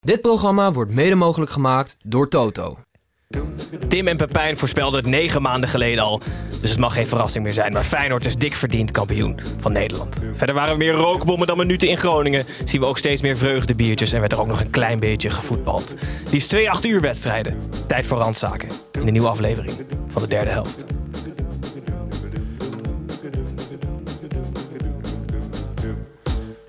Dit programma wordt mede mogelijk gemaakt door Toto. Tim en Pepijn voorspelden het negen maanden geleden al. Dus het mag geen verrassing meer zijn. Maar Feyenoord is dik verdiend kampioen van Nederland. Verder waren er meer rookbommen dan minuten in Groningen. Zien we ook steeds meer vreugdebiertjes. En werd er ook nog een klein beetje gevoetbald. Liefst twee acht uur wedstrijden. Tijd voor randzaken. In de nieuwe aflevering van de derde helft.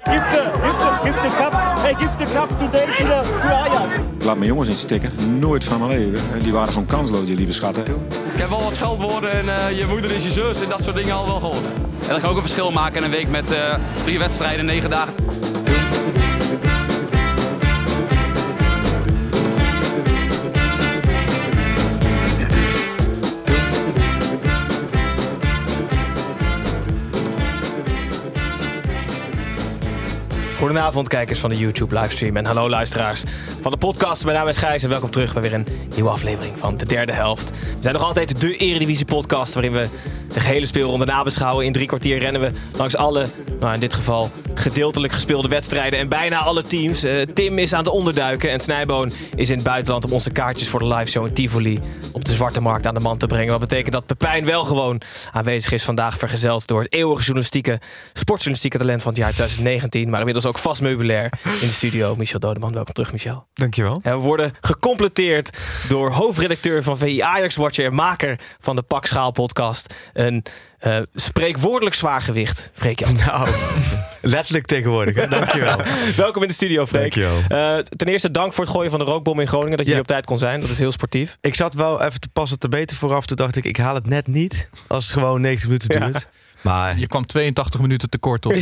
Give the, give the, give the cup. Hey, give the cup today to, the, to Ajax. Ik laat mijn jongens in stikken. Nooit van mijn leven. Die waren gewoon kansloos, die lieve schatten. Ik heb wel wat scheldwoorden en eh, je moeder is je zus en dat soort dingen al wel gehoord. En dat kan ook een verschil maken in een week met eh, drie wedstrijden, negen dagen. Goedenavond, kijkers van de YouTube-livestream. En hallo, luisteraars van de podcast. Mijn naam is Gijs en welkom terug bij weer een nieuwe aflevering van de derde helft. We zijn nog altijd de Eredivisie-podcast waarin we de gehele speelronde nabeschouwen. In drie kwartier rennen we langs alle, nou in dit geval gedeeltelijk gespeelde wedstrijden en bijna alle teams. Eh, Tim is aan het onderduiken en Snijboon is in het buitenland om onze kaartjes voor de liveshow in Tivoli op de zwarte markt aan de man te brengen. Wat betekent dat Pepijn wel gewoon aanwezig is vandaag, vergezeld door het eeuwige journalistieke, sportjournalistieke talent van het jaar 2019. Maar inmiddels ook vast meubilair in de studio. Michel Dodeman, welkom terug Michel. Dankjewel. En we worden gecompleteerd door hoofdredacteur van VI Ajax Watcher en maker van de Pak Schaal podcast. Een uh, spreekwoordelijk zwaargewicht, Freek. Nou, letterlijk tegenwoordig. Hè? Dankjewel. Welkom in de studio, Freek. Dankjewel. Uh, ten eerste dank voor het gooien van de rookbom in Groningen. Dat je Ja. hier op tijd kon zijn. Dat is heel sportief. Ik zat wel even te passen te beter vooraf. Toen dacht ik, ik haal het net niet. Als het gewoon 90 minuten Ja. Maar Je kwam 82 minuten tekort op.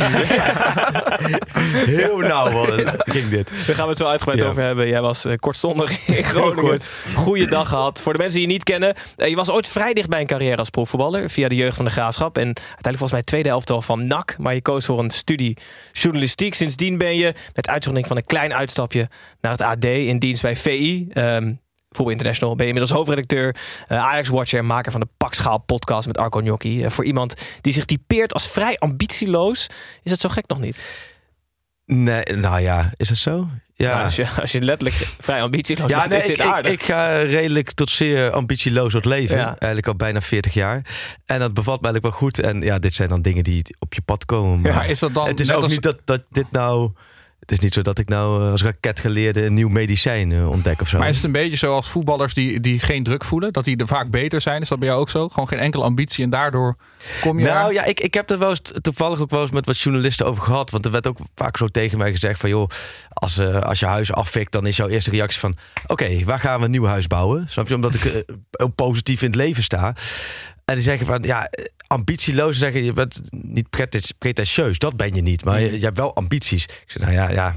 heel nauw wel, ging dit. Daar gaan we het zo uitgebreid Ja. over hebben. Jij was eh, kortstondig in Groningen. kort. Goeie dag gehad. Voor de mensen die je niet kennen. eh, je was ooit vrij dicht bij een carrière als profvoetballer. Via de jeugd van de Graafschap. En uiteindelijk volgens mij tweede elftal van NAC. Maar je koos voor een studie journalistiek. Sindsdien ben je, met uitzondering van een klein uitstapje naar het AD. In dienst bij VI. ehm Voetbal International ben je inmiddels hoofdredacteur, eh, Ajax-watcher en maker van de Pakschaal podcast met Arco Gnocchi. Eh, voor iemand die zich typeert als vrij ambitieloos, is dat zo gek nog niet. Nee, nou ja, is dat zo? Ja. Nou, als, je, als je letterlijk vrij ambitieloos Ja, bent, nee, is ik, dit ik, aardig. ik ga redelijk tot zeer ambitieloos door het leven. Ja. Eigenlijk al bijna 40 jaar. En dat bevalt me eigenlijk wel goed. En ja, dit zijn dan dingen die op je pad komen. Maar Maar is dat dan het is ook als- niet dat, dat dit nou... Het is niet zo dat ik nou eh, als raketgeleerde een nieuw medicijn eh, ontdek of zo. Maar is het een beetje zoals voetballers die, die geen druk voelen? Dat die er vaak beter zijn? Is dat bij jou ook zo? Gewoon geen enkele ambitie en daardoor kom je Nou ja, ik, ik heb er wel eens toevallig ook wel eens met wat journalisten over gehad. Want er werd ook vaak zo tegen mij gezegd van... joh, als, eh, als je huis afvikt, dan is jouw eerste reactie van... oké, waar gaan we een nieuw huis bouwen? Snap je? Omdat ik heel positief in het leven sta. En die zeggen van, ja, ambitieloos zeggen... je bent niet prete- pretentieus, dat ben je niet. Maar je, je hebt wel ambities. Ik zeg, nou ja, ja...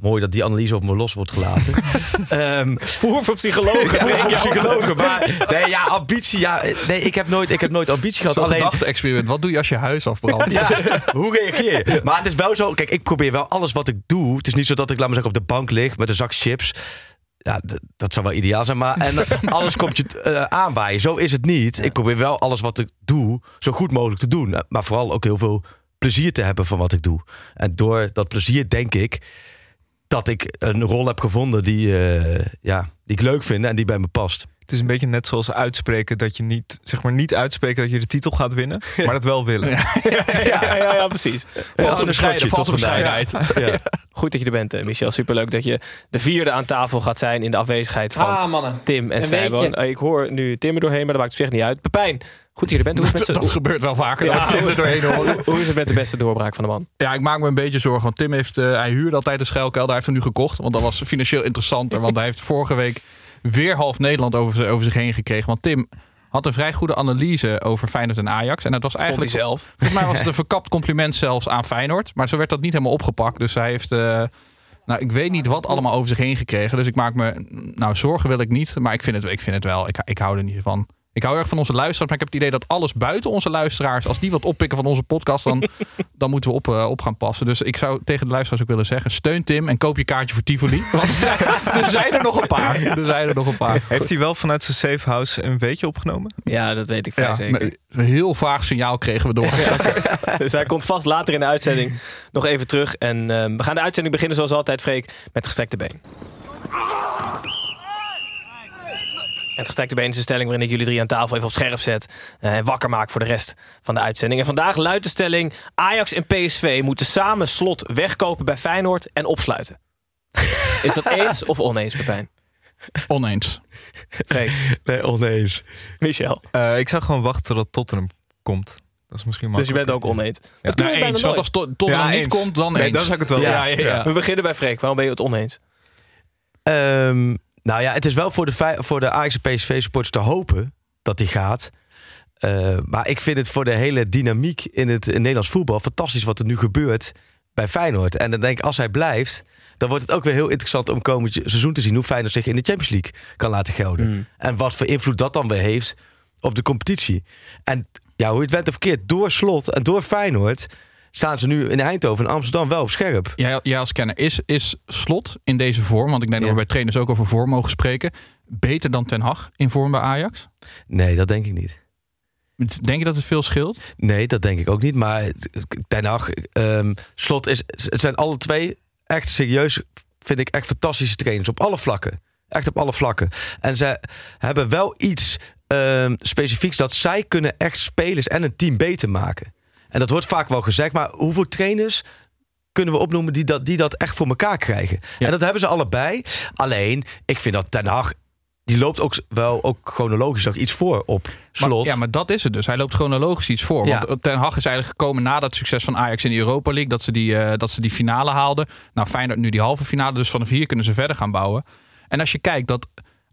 Mooi dat die analyse op me los wordt gelaten. Ehm, Voer voor psychologen. ja, voor psychologen, maar nee, ja, ambitie, ja, nee, ik heb nooit, ik heb nooit ambitie gehad. Alleen, gedachte-experiment. Wat doe je als je huis afbrandt? ja, hoe reageer je? Maar het is wel zo, kijk, ik probeer wel alles wat ik doe. Het is niet zo dat ik, laat maar zeggen, op de bank lig met een zak chips. Ja, dat zou wel ideaal zijn. Maar en alles komt je uh, aanbaaien. Zo is het niet. Ik probeer wel alles wat ik doe zo goed mogelijk te doen. Maar vooral ook heel veel plezier te hebben van wat ik doe. En door dat plezier denk ik dat ik een rol heb gevonden die, eh, ja, die ik leuk vind en die bij me past. Het is een beetje net zoals uitspreken dat je niet, zeg maar niet uitspreken dat je de titel gaat winnen, maar dat wel willen. Ja, ja, ja, ja, precies. Slotje Valse tot. Ja. Goed dat je er bent, eh, Michel. Superleuk dat je de vierde aan tafel gaat zijn in de afwezigheid van Ah, mannen. Tim en weekje. Eh, Ik hoor nu Tim er doorheen, maar dat maakt op zich niet uit. Pepijn, goed dat je er bent. Hoe is het Dat, met, dat z'n- gebeurt wel vaker. Ja. dat Tim er doorheen hoort. hoe, is het met de beste doorbraak van de man? Ja, ik maak me een beetje zorgen. Want Tim heeft, eh, hij huurde altijd een schuilkelder. Hij heeft hem nu gekocht. Want dat was financieel interessanter. Want hij heeft vorige week weer half Nederland over, zich- over zich heen gekregen. Want Tim had een vrij goede analyse over Feyenoord en Ajax. En het was eigenlijk zelf. Volgens mij was het een verkapt compliment zelfs aan Feyenoord. Maar zo werd dat niet helemaal opgepakt. Dus hij heeft... eh, nou, ik weet niet wat allemaal over zich heen gekregen. Dus ik maak me... Nou, zorgen wil ik niet. Maar ik vind het, ik vind het wel. Ik, ik hou er niet van. Ik hou erg van onze luisteraars. Maar ik heb het idee dat alles buiten onze luisteraars... als die wat oppikken van onze podcast... dan, dan moeten we op, eh, op gaan passen. Dus ik zou tegen de luisteraars ook willen zeggen... steun Tim en koop je kaartje voor Tivoli. Want er zijn er nog een paar. Er zijn er nog een paar. Heeft hij wel vanuit zijn safe house een weetje opgenomen? Ja, dat weet ik vrij Ja, zeker. een heel vaag signaal kregen we door. Dus hij komt vast later in de uitzending nog even terug. En ehm, we gaan de uitzending beginnen zoals altijd, Freek, met gestrekte been. Het gestrekte been is een stelling waarin ik jullie drie aan tafel even op scherp zet. eh, En wakker maak voor de rest van de uitzending. En vandaag luidt de stelling: Ajax en PSV moeten samen slot wegkopen bij Feyenoord en opsluiten. Is dat eens of oneens, Pepijn? Oneens. Freek, Nee, oneens. Michel. Eh, ik zou gewoon wachten totdat Tottenham komt. Dat is misschien Dus je bent ook oneens. Dat kun je Nou, bijna eens. Want als to- Tottenham Ja, niet eens. komt, dan Nee, eens. dan zou ik het wel ja, ja, ja. We beginnen bij Freek. Waarom ben je het oneens? Ehm, nou ja, het is wel voor de, voor de Ajax en PSV-supporters te hopen dat die gaat. Eh, maar ik vind het voor de hele dynamiek in het in Nederlands voetbal fantastisch wat er nu gebeurt bij Feyenoord. En dan denk ik, als hij blijft, dan wordt het ook weer heel interessant om komend seizoen te zien hoe Feyenoord zich in de Champions League kan laten gelden. Mm. En wat voor invloed dat dan weer heeft op de competitie. En ja, hoe je het went of verkeerd, door slot en door Feyenoord staan ze nu in Eindhoven en Amsterdam wel op scherp. Jij, jij als kenner, is, is Slot in deze vorm, want ik denk Ja. dat we bij trainers ook over vorm mogen spreken, beter dan Ten Hag in vorm bij Ajax? Nee, dat denk ik niet. Denk je dat het veel scheelt? Nee, dat denk ik ook niet. Maar Den Haag, ehm, Slot is... Het zijn alle twee echt serieus, vind ik, echt fantastische trainers. Op alle vlakken. Echt op alle vlakken. En ze hebben wel iets ehm, specifieks dat zij kunnen echt spelers en een team beter maken. En dat wordt vaak wel gezegd. Maar hoeveel trainers kunnen we opnoemen die dat, die dat echt voor elkaar krijgen? Ja. En dat hebben ze allebei. Alleen, ik vind dat Ten Hag... Die loopt ook wel ook chronologisch nog iets voor op slot. Maar, ja, maar dat is het dus. Hij loopt chronologisch iets voor. Ja. Want Ten Hag is eigenlijk gekomen na dat succes van Ajax in de Europa League. Dat ze die, eh, dat ze die finale haalden. Nou, Feyenoord nu die halve finale. Dus vanaf hier kunnen ze verder gaan bouwen. En als je kijkt dat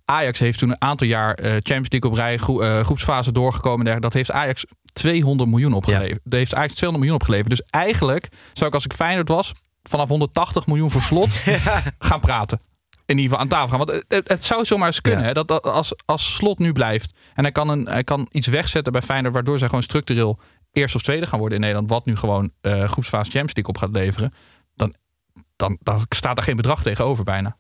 Ajax heeft toen een aantal jaar eh, Champions League op rij, groe- eh, groepsfase doorgekomen. Dat heeft Ajax 200 miljoen opgeleverd. Dat heeft Ajax 200 miljoen opgeleverd. Dus eigenlijk zou ik als ik Feyenoord was vanaf 180 miljoen voor slot gaan praten. In ieder geval aan tafel gaan. Want het, zou zomaar eens kunnen. Ja. Hè, dat, dat als, als slot nu blijft. En hij kan, een, hij kan iets wegzetten bij Feyenoord. Waardoor zij gewoon structureel eerst of tweede gaan worden in Nederland. Wat nu gewoon eh groepsfase Champions League op gaat leveren. Dan, dan, dan staat er geen bedrag tegenover bijna.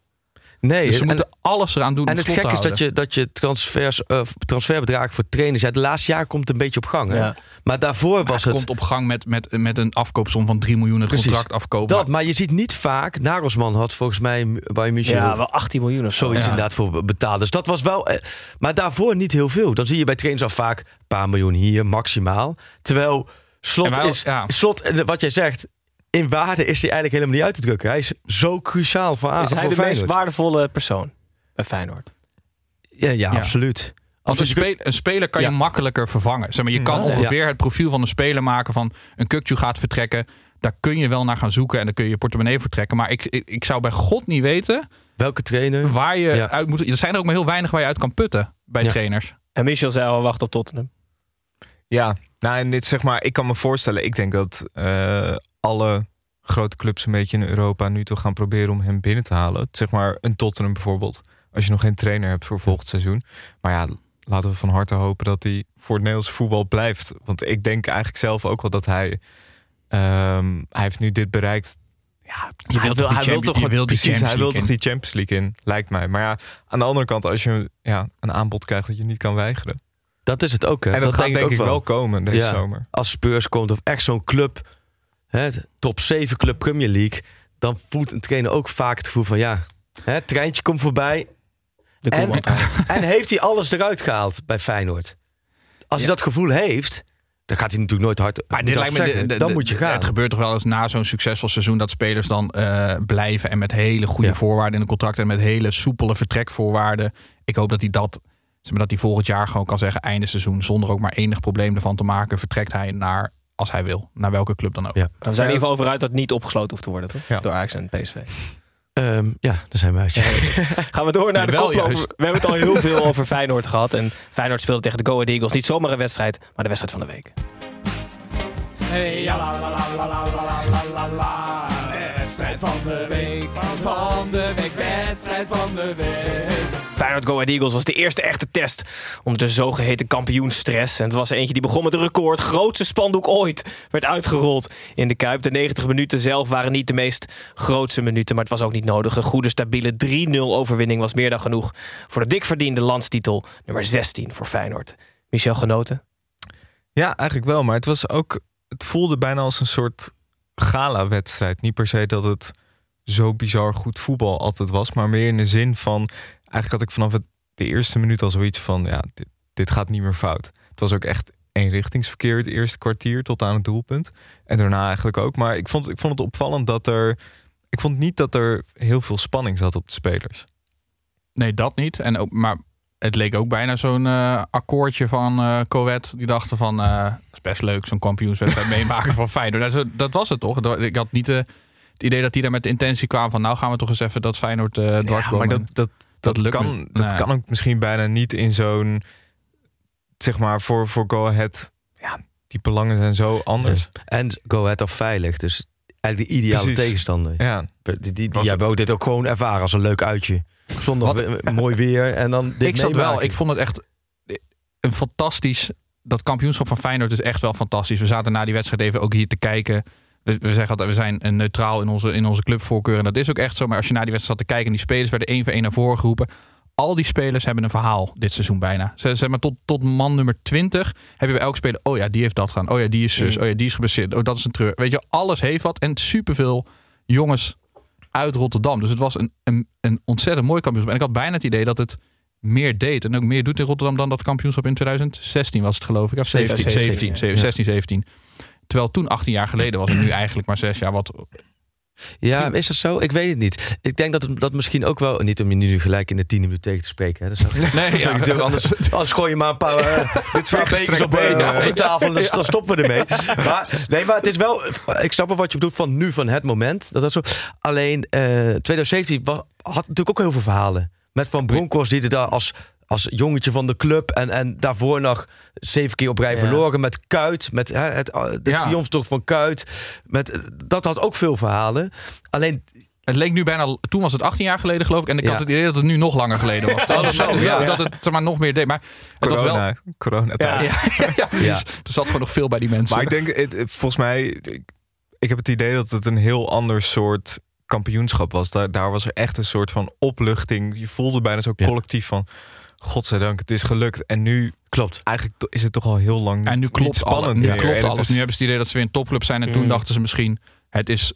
Nee, Dus ze en- moeten alles eraan doen En het gekke is dat je, dat je transfers, eh, transferbedragen voor trainers... Ja, de laatste jaar komt het een beetje op gang. Hè? Ja. Maar daarvoor Maar was het het... komt op gang met, met, met een afkoopsom van 3 miljoen. Het Precies. contract afkopen. dat, maar je ziet niet vaak... Nagelsman had volgens mij bij Michel... Ja, wel 18 miljoen of zo. Zoiets Ja. inderdaad voor betaald. Dus dat was wel... eh, maar daarvoor niet heel veel. Dan zie je bij trainers al vaak een paar miljoen hier, maximaal. Terwijl Slot wij- is... ja. Slot, wat jij zegt... In waarde is hij eigenlijk helemaal niet uit te drukken. Hij is zo cruciaal voor, Is hij de meest waardevolle persoon bij Feyenoord? Ja, ja, Ja. absoluut. Want een, spe- een speler kan je Ja. makkelijker vervangen. Zeg maar, je kan Ja, ja. ongeveer het profiel van een speler maken van een Kukju gaat vertrekken. Daar kun je wel naar gaan zoeken en dan kun je je portemonnee voor trekken. Maar ik, ik, ik zou bij God niet weten Welke trainer? waar je Ja. uit moet. Er zijn er ook maar heel weinig waar je uit kan putten bij Ja. trainers. En Michel zei al, wacht op Tottenham. Ja, nou en dit zeg maar, ik kan me voorstellen, ik denk dat eh, alle grote clubs een beetje in Europa nu toch gaan proberen om hem binnen te halen. Zeg maar een Tottenham bijvoorbeeld, als je nog geen trainer hebt voor volgend seizoen. Maar ja, laten we van harte hopen dat hij voor het Nederlandse voetbal blijft. Want ik denk eigenlijk zelf ook wel dat hij, ehm, hij heeft nu dit bereikt. Ja, Je hij wilt wil, toch die hij wil Champions- toch je precies, hij wil toch die Champions League in, lijkt mij. Maar ja, aan de andere kant, als je ja, een aanbod krijgt dat je niet kan weigeren. Dat is het ook. Hè? En dat, gaat denk denk ik wel komen deze Ja. zomer. Als Spurs komt of echt zo'n club, hè, top 7 club Premier League, dan voelt een trainer ook vaak het gevoel van ja, hè, het treintje komt voorbij. En, en heeft hij alles eruit gehaald bij Feyenoord? Als hij dat gevoel heeft, dan gaat hij natuurlijk nooit hard. Maar dit lijkt me de- zeggen. de- dan de- moet je gaan. Het gebeurt toch wel eens na zo'n succesvol seizoen dat spelers dan eh, blijven en met hele goede Ja. voorwaarden in de contract en met hele soepele vertrekvoorwaarden. Ik hoop dat hij dat, zeg maar, dat hij volgend jaar gewoon kan zeggen einde seizoen zonder ook maar enig probleem ervan te maken vertrekt hij naar als hij wil, naar welke club dan ook. Ja. We zijn in ieder geval over uit dat het niet opgesloten hoeft te worden, toch? Door Ajax en PSV. Ehm, ja, daar zijn wij. uit. Gaan we door naar de koploper. We hebben het al heel veel over Feyenoord gehad. En Feyenoord speelde tegen de Go Ahead Eagles. Niet zomaar een wedstrijd, maar de wedstrijd van de week. Hey, wedstrijd van de week, van de week, wedstrijd van de week. Feyenoord Go Ahead Eagles was de eerste echte test om de zogeheten kampioenstress. En het was eentje die begon met een record. Grootste spandoek ooit werd uitgerold in de Kuip. De 90 minuten zelf waren niet de meest grootste minuten, maar het was ook niet nodig. Een goede, stabiele 3-0 overwinning was meer dan genoeg voor de dik verdiende landstitel nummer 16 voor Feyenoord. Michel genoten? Ja, eigenlijk wel. Maar het was ook. Het voelde bijna als een soort gala-wedstrijd. Niet per se dat het zo bizar goed voetbal altijd was. Maar meer in de zin van. Eigenlijk had ik vanaf de eerste minuut al zoiets van. Ja, dit, gaat niet meer fout. Het was ook echt eenrichtingsverkeer het eerste kwartier tot aan het doelpunt. En daarna eigenlijk ook. Maar ik vond, ik vond het opvallend dat er. Ik vond niet dat er heel veel spanning zat op de spelers. Nee, dat niet. En ook, maar het leek ook bijna zo'n eh, akkoordje van eh Coët. Die dachten van, het is best leuk zo'n kampioenswedstrijd meemaken van Feyenoord. Dat, is- dat was het toch? Ik had niet eh, het idee dat die daar met de intentie kwamen van... nou gaan we toch eens even dat Feyenoord eh dwars Ja, maar dat, dat, dat, lukt kan, dat Nee. kan ook misschien bijna niet in zo'n, zeg maar, voor, voor Go Ahead. Ja, die belangen zijn zo anders. En Go Ahead of veilig. Dus eigenlijk de ideale Precies. tegenstander. Ja, Die, die, die hebben ook dit ook gewoon ervaren als een leuk uitje. Zondag we- mooi weer en dan dit ik zat wel, ik vond het echt een fantastisch. Dat kampioenschap van Feyenoord is echt wel fantastisch. We zaten na die wedstrijd even ook hier te kijken. We, we zeggen altijd, we zijn een neutraal in onze, in onze clubvoorkeur. En dat is ook echt zo. Maar als je naar die wedstrijd zat te kijken en die spelers werden één voor één naar voren geroepen. Al die spelers hebben een verhaal dit seizoen bijna. Ze zeg maar tot, tot man nummer 20 heb je bij elke speler. Oh ja, die heeft dat gedaan. Oh ja, die is zus. Oh ja, die is geblesseerd. Oh, dat is een treur. Weet je, alles heeft wat. En superveel jongens uit Rotterdam. Dus het was een, een, een ontzettend mooi kampioenschap. En ik had bijna het idee dat het meer deed. En ook meer doet in Rotterdam dan dat kampioenschap in 2016 was het geloof ik. Of 17, 17, 17, ja. 16, 17. Terwijl toen 18 jaar geleden was en nu eigenlijk maar 6 jaar. Wat, Ja, is dat zo? Ik weet het niet. Ik denk dat het dat misschien ook wel... Niet om je nu gelijk in de tiende minuut tegen te spreken. Hè. Dat nee, ja, natuurlijk anders, anders gooi je maar een paar, eh, dit paar bekers op, eh, op de tafel en dan, dan stoppen we ermee. Maar, nee, maar het is wel... Ik snap wel wat je bedoelt van nu, van het moment. Dat dat zo, alleen eh 2017 wa- had natuurlijk ook heel veel verhalen. Met Van Bronckhorst die er daar als, als jongetje van de club... En, en daarvoor nog zeven keer op rij Ja. verloren. Met Kuit, met hè, het, eh, de Ja. triomftocht van Kuit. Met, eh, dat had ook veel verhalen. Alleen het leek nu bijna. Toen was het 18 jaar geleden geloof ik. En ik Ja. had het idee dat het nu nog langer geleden was. Dat, zo, ja, ja. dat het zeg maar, nog meer deed. Maar het was wel. corona, coronatijd. Ja, ja, precies. Ja. Er zat gewoon nog veel bij die mensen. Maar ik denk, het, volgens mij, ik, ik heb het idee dat het een heel ander soort kampioenschap was. Daar, daar was er echt een soort van opluchting. Je voelde bijna zo Ja. collectief van, godzijdank, het is gelukt. En nu, klopt. eigenlijk is het toch al heel lang niet, En nu klopt niet spannend klopt En alles. is- Nu hebben ze het idee dat ze weer een topclub zijn. En toen Mm. dachten ze misschien, het is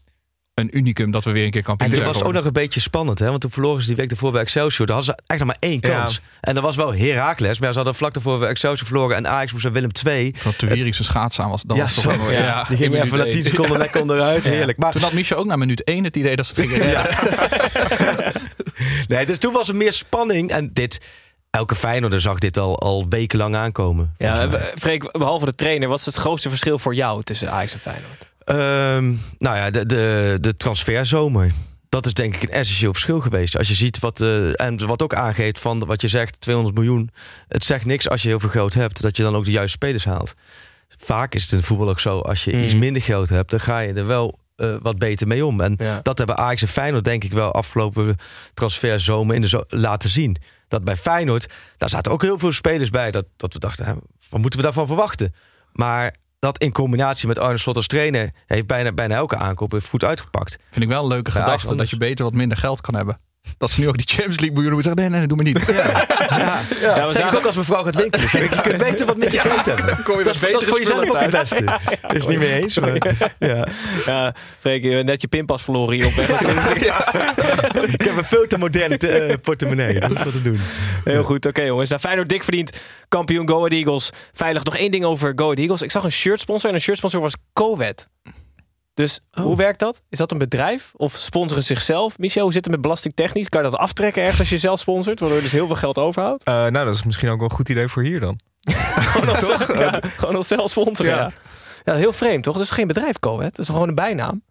een unicum dat we weer een keer kampioen En toen zijn. was het ook nog een beetje spannend, hè? Want toen verloren ze die week ervoor bij Excelsior. Daar hadden ze eigenlijk nog maar één Ja. kans. En dat was wel Heracles, maar ze hadden vlak daarvoor bij Excelsior verloren. En Ajax moest naar Willem II. Wat de Wierikse schaats aan was. Dat Ja, was toch zo. wel. Ja. Die ging in even na minuut 10 één. seconden lekker onderuit. Heerlijk. Maar Toen had Michel ook na minuut 1 het idee dat ze het gingen nee, dus toen was er meer spanning. En dit, elke Feyenoorder zag dit al, al wekenlang aankomen. Ja, Freek, behalve de trainer, wat is het grootste verschil voor jou tussen Ajax en Feyenoord? Ehm, nou ja, de, de, de transferzomer. Dat is denk ik een essentieel verschil geweest. Als je ziet wat, eh, en wat ook aangeeft van wat je zegt, 200 miljoen. Het zegt niks als je heel veel geld hebt, dat je dan ook de juiste spelers haalt. Vaak is het in voetbal ook zo, als je Mm. iets minder geld hebt, dan ga je er wel eh, wat beter mee om. En Ja. dat hebben Ajax en Feyenoord denk ik wel afgelopen transferzomer in de zo laten zien. Dat bij Feyenoord, daar zaten ook heel veel spelers bij. Dat, dat we dachten, hè, wat moeten we daarvan verwachten? Maar dat in combinatie met Arne Slot als trainer... heeft bijna, bijna elke aankoop heeft goed uitgepakt. Vind ik wel een leuke gedachte. Dat je beter wat minder geld kan hebben. Dat ze nu ook die Champions League miljoenen moeten zeggen. Nee, nee, doe maar niet. Ja, we zeg zagen- ik ook als mijn vrouw gaat winkelen. Zeg ik, je kunt beter wat hebben. Kom je dat, met is- dat is voor jezelf ook het beste. Is het niet mee eens? Maar, ja. Ja, Freek, je hebt net je pinpas verloren hier op weg. Ik heb een veel te moderne eh, portemonnee. Dat is wat te doen. Heel goed, oké jongens. Nou, Feyenoord dik verdiend kampioen Go Ahead Eagles. Veilig nog één ding over Go Ahead Eagles. Ik zag een shirtsponsor en een shirtsponsor was Covet. Dus hoe werkt dat? Is dat een bedrijf of sponsoren zichzelf? Michel, hoe zit het met belastingtechnisch? Kan je dat aftrekken ergens als je zelf sponsort, waardoor je dus heel veel geld overhoudt? Eh, nou, dat is misschien ook wel een goed idee voor hier dan. Gewoon als, ja, gewoon sponsoren, ja. Ja. heel vreemd toch? Het is geen bedrijf Covet, het is gewoon een bijnaam.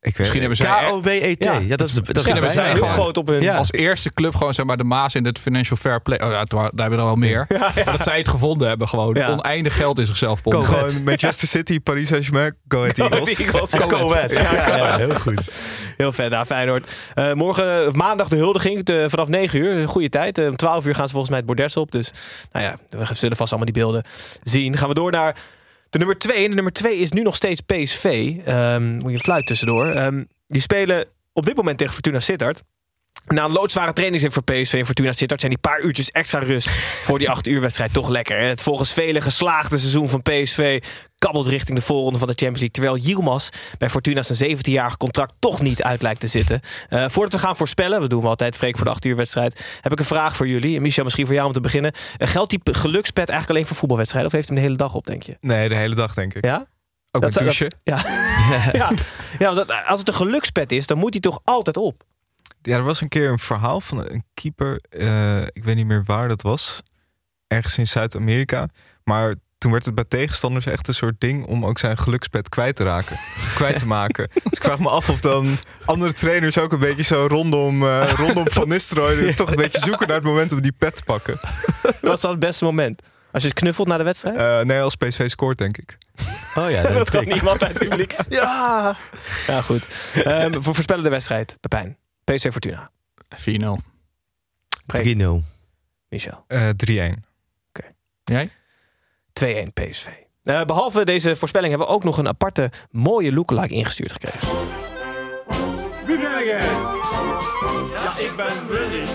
Ik weet Misschien hebben zij K-O-W-E-T. Ja. Ja, dat is de, dat bijnaam. heel groot op hun... Ja. als eerste club gewoon zeg maar de Maas in het financial fair play. Oh, ja, daar hebben we er al meer. Maar dat zij het gevonden hebben gewoon. Ja. Oneindig geld in zichzelf pompen. Gewoon Manchester City, Paris Saint-Germain, Go Ahead Eagles. Eagles, En Go Coët. Ahead. Ja, ja, heel goed. Heel vet, daar Feyenoord. Eh, morgen, of maandag de huldiging de- vanaf 9 uur. Een goede tijd. Eh, om 12 uur gaan ze volgens mij het bordes op. Dus nou ja, we zullen vast allemaal die beelden zien. Gaan we door naar de nummer 2. En de nummer 2 is nu nog steeds PSV. Ehm, moet je fluit tussendoor. Ehm, die spelen op dit moment tegen Fortuna Sittard. Na een loodzware trainingsweek voor PSV en Fortuna Sittard zijn die paar uurtjes extra rust voor die 8 uur wedstrijd toch lekker. hè? Het volgens velen geslaagde seizoen van PSV kabbelt richting de voorronde van de Champions League. Terwijl Yilmaz bij Fortuna zijn 17-jarig contract toch niet uit lijkt te zitten. Eh, voordat we gaan voorspellen, we doen we altijd Freek voor de 8 uur wedstrijd, heb ik een vraag voor jullie. En Michel, misschien voor jou om te beginnen. Eh, geldt die gelukspet eigenlijk alleen voor voetbalwedstrijden of heeft hij hem de hele dag op, denk je? Nee, de hele dag denk ik. Ja? Ook met zou- douchen. Ja, ja. ja want dat- als het een gelukspet is, dan moet hij toch altijd op. Ja, er was een keer een verhaal van een keeper. eh, ik weet niet meer waar dat was. Ergens in Zuid-Amerika. Maar toen werd het bij tegenstanders echt een soort ding om ook zijn gelukspet kwijt te raken. kwijt te maken. Dus ik vraag me af of dan andere trainers ook een beetje zo rondom, eh, rondom Van Nistelrooy toch een beetje zoeken naar het moment om die pet te pakken. Wat is dan het beste moment? Als je het knuffelt na de wedstrijd? Eh, nee, als PSV scoort denk ik. Oh ja, dat kan niemand uit het publiek. Ja! Ja, goed. Ehm, voor voorspellen de wedstrijd, Pepijn. PSV Fortuna. 4-0. 3-0. Michel. Eh 3-1. Jij? 2-1 PSV. Eh, behalve deze voorspelling hebben we ook nog een aparte mooie lookalike ingestuurd gekregen. Wie ben jij? Ja, ik ben Willy.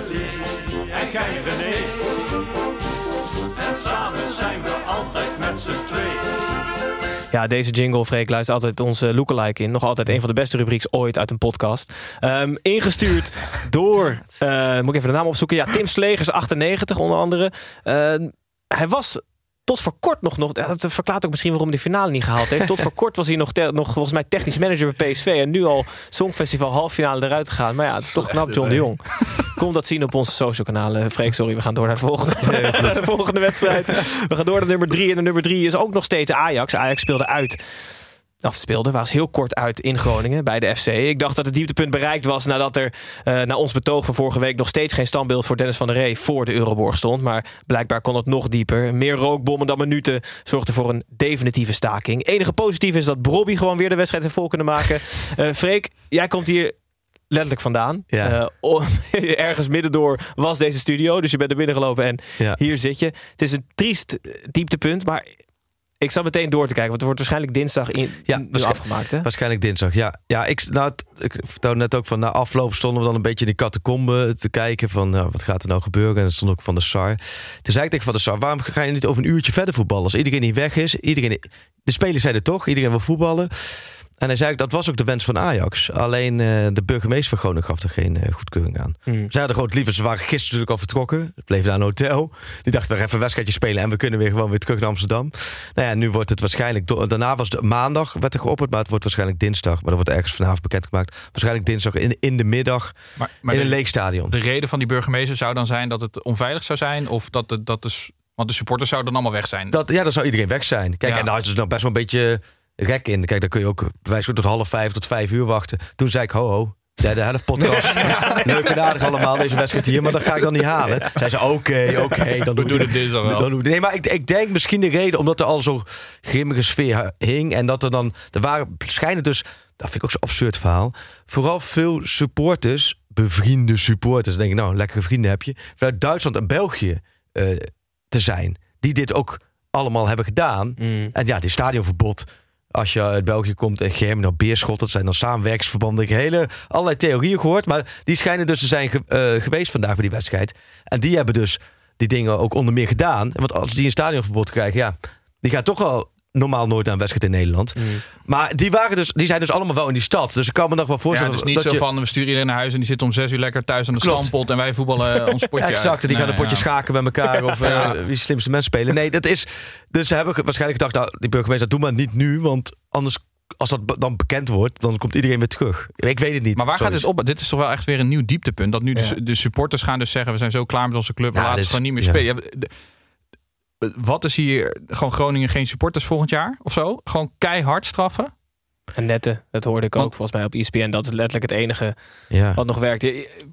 En jij René. Ja, deze jingle, Freek, luistert altijd onze lookalike in. Nog altijd een van de beste rubrieks ooit uit een podcast. Ehm, ingestuurd door, eh, moet ik even de naam opzoeken. Ja, Tim Slegers, 98 onder andere. Eh, hij was tot voor kort nog, nog dat verklaart ook misschien waarom hij de finale niet gehaald heeft. Tot voor kort was hij nog, te- nog volgens mij technisch manager bij PSV. En nu al Songfestival halffinale eruit gegaan. Maar ja, het is toch knap, John de Jong. Kom dat zien op onze social kanalen. Freek, sorry, we gaan door naar de volgende, de volgende wedstrijd. We gaan door naar nummer drie. En de nummer drie is ook nog steeds Ajax. Ajax speelde uit. Of speelde, was heel kort uit in Groningen bij de FC. Ik dacht dat het dieptepunt bereikt was nadat er eh na ons betoog van vorige week nog steeds geen standbeeld voor Dennis van der Ree voor de Euroborg stond. Maar blijkbaar kon het nog dieper. Meer rookbommen dan minuten zorgden voor een definitieve staking. Enige positief is dat Brobby gewoon weer de wedstrijd heeft vol kunnen maken. Eh Freek, jij komt hier letterlijk vandaan. Ja. O- ergens middendoor was deze studio. Dus je bent er binnen gelopen en Ja. hier zit je. Het is een triest dieptepunt, maar ik zat meteen door te kijken. Want het wordt waarschijnlijk dinsdag in, Ja, nu afgemaakt. Hè? Waarschijnlijk dinsdag, ja. Ja, ik, nou, ik vertelde net ook van na afloop stonden we dan een beetje in die catacombe te kijken van nou, wat gaat er nou gebeuren. En dat stond ook van de SAR. Toen zei ik tegen van de SAR, waarom ga je niet over een uurtje verder voetballen? Als iedereen niet weg is, iedereen, de spelers zijn er toch, iedereen wil voetballen. En hij zei ook, dat was ook de wens van Ajax. Alleen eh, de burgemeester van Groningen gaf er geen eh, goedkeuring aan. Hmm. Ze hadden gewoon het liever, ze waren gisteren natuurlijk al vertrokken. Ze bleven naar een hotel. Die dachten, even een wedstrijdje spelen en we kunnen weer gewoon weer terug naar Amsterdam. Nou ja, nu wordt het waarschijnlijk, daarna was het maandag, werd er geopperd, maar het wordt waarschijnlijk dinsdag. Maar dat wordt ergens vanavond bekendgemaakt. Waarschijnlijk dinsdag in, in de middag Maar, maar in een de, leeg stadion. de reden van die burgemeester zou dan zijn dat het onveilig zou zijn? Of dat het, dat is, want de supporters zouden dan allemaal weg zijn. Dat, ja, dan zou iedereen weg zijn. Kijk, Ja. en daar is dus nog best wel een beetje rek in. Kijk, dan kun je ook bij wijze van tot half vijf tot vijf uur wachten. Toen zei ik, ho ho. Ja, de helft podcast. Leuk en aardig allemaal, deze wedstrijd hier. Maar dat ga ik dan niet halen. Zij ze, oké, oké. dan We doen het dinsdag wel. Dan doen we- nee, maar ik, ik denk misschien de reden omdat er al zo'n grimmige sfeer hing. En dat er dan, er waren, schijnen dus, dat vind ik ook zo'n absurd verhaal. Vooral veel supporters, bevriende supporters. Dan denk ik, nou, lekkere vrienden heb je. Vanuit Duitsland en België eh, te zijn. Die dit ook allemaal hebben gedaan. Mm. En ja, dit stadionverbod. Als je uit België komt en Germ naar Beerschot, dat zijn dan samenwerkingsverbanden. Ik heb hele, allerlei theorieën gehoord. Maar die schijnen dus te zijn eh, geweest vandaag bij die wedstrijd. En die hebben dus die dingen ook onder meer gedaan. Want als die een stadionverbod krijgen, ja, die gaan toch al normaal nooit naar een wedstrijd in Nederland. Mm. Maar die, waren dus, die zijn dus allemaal wel in die stad. Dus ik kan me nog wel ja, voorstellen. het is niet dat zo je, van we sturen iedereen naar huis en die zit om zes uur lekker thuis aan de stampot en wij voetballen ons potje Ja, exact. uit. Die gaan een potje ja. schaken met elkaar. Of eh, Ja. wie de slimste mens spelen. Nee, dat is. Dus ze hebben waarschijnlijk gedacht, nou, die burgemeester, doe maar niet nu. Want anders, als dat dan bekend wordt, dan komt iedereen weer terug. Ik weet het niet. Maar waar gaat dit op? Dit is toch wel echt weer een nieuw dieptepunt. Dat nu de, Ja. de supporters gaan dus zeggen... we zijn zo klaar met onze club, we Ja, laten het gewoon niet meer ja. spelen. Ja, wat is hier... Gewoon Groningen geen supporters volgend jaar of zo? Gewoon keihard straffen? En netten, dat hoorde ik ook volgens mij op ESPN. Dat is letterlijk het enige Ja. wat nog werkt.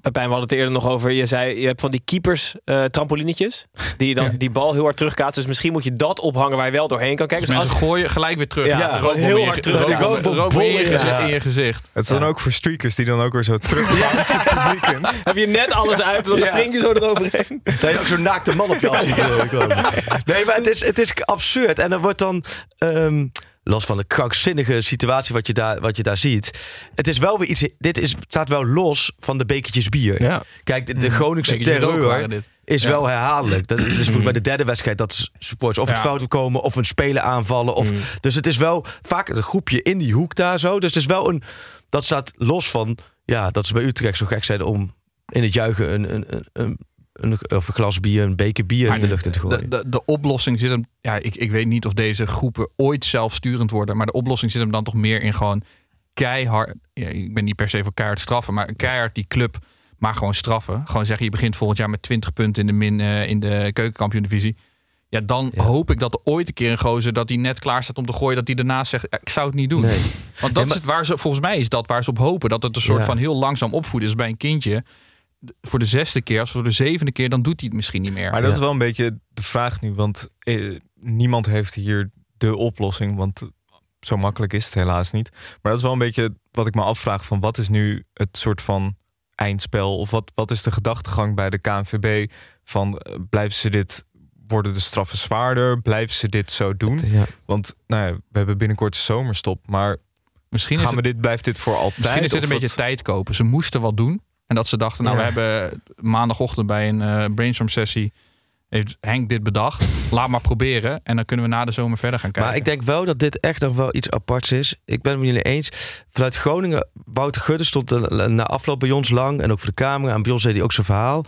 Pepijn, we hadden het eerder nog over. Je zei, je hebt van die keepers eh trampolinetjes. Die je dan die bal heel hard terugkaatst. Dus misschien moet je dat ophangen waar je wel doorheen kan kijken. Dus Dus mensen als, gooien gelijk weer terug. Ja, gewoon heel hard terug. rookbom in in je gezicht. Het is dan ook voor streakers die dan ook weer zo terug heb je net alles uit, dan Ja. spring je zo eroverheen. Dat je ook zo'n naakte man op je af ziet eh. Nee, maar het is, het is absurd. En dan wordt dan... ehm, los van de krankzinnige situatie wat je, daar, wat je daar ziet. Het is wel weer iets... Dit is, staat wel los van de bekertjes bier. Ja. Kijk, de, de Groningse terreur is Ja. wel herhaaldelijk. Dat, het is volgens mij de derde wedstrijd dat supporters of het fout komen... of een speler aanvallen. Of, Dus het is wel vaak een groepje in die hoek daar zo. Dus het is wel een... Dat staat los van... Ja, dat ze bij Utrecht zo gek zijn om in het juichen een, een, een, een, of een glas bier, een beker bier in de lucht in te gooien. De, de, de oplossing zit hem. Ja, ik, ik weet niet of deze groepen ooit zelfsturend worden. Maar de oplossing zit hem dan toch meer in gewoon keihard. Ja, ik ben niet per se voor keihard straffen. Maar keihard die club. Maar gewoon straffen. Gewoon zeggen: je begint volgend jaar met 20 punten in de, min, eh, in de keukenkampioen-divisie. Ja, dan hoop ik dat er ooit een keer een gozer dat die net klaar staat om te gooien, dat die daarna zegt: "Ja, ik zou het niet doen. Nee. Want dat Nee, is het waar ze, volgens mij is dat waar ze op hopen. Dat het een soort Ja. van heel langzaam opvoeden is bij een kindje. Voor de zesde keer, als voor de zevende keer, dan doet hij het misschien niet meer. Maar dat Ja. is wel een beetje de vraag nu. Want eh, niemand heeft hier de oplossing. Want zo makkelijk is het helaas niet. Maar dat is wel een beetje wat ik me afvraag. Van wat is nu het soort van eindspel? Of wat, wat is de gedachtegang bij de KNVB? Van eh, blijven ze dit... Worden de straffen zwaarder? Blijven ze dit zo doen? Ja. Want nou ja, we hebben binnenkort de zomerstop. Maar misschien is gaan het, we dit, blijft dit voor altijd? Misschien is het een beetje tijd kopen. Ze moesten wat doen. En dat ze dachten, nou, Ja. we hebben maandagochtend bij een eh, brainstorm sessie. Heeft Henk dit bedacht? Laat maar proberen. En dan kunnen we na de zomer verder gaan kijken. Maar ik denk wel dat dit echt nog wel iets aparts is. Ik ben het met jullie eens. Vanuit Groningen, Wouter Gudde stond er na afloop bij ons lang. En ook voor de camera. En bij ons deed hij ook zijn verhaal.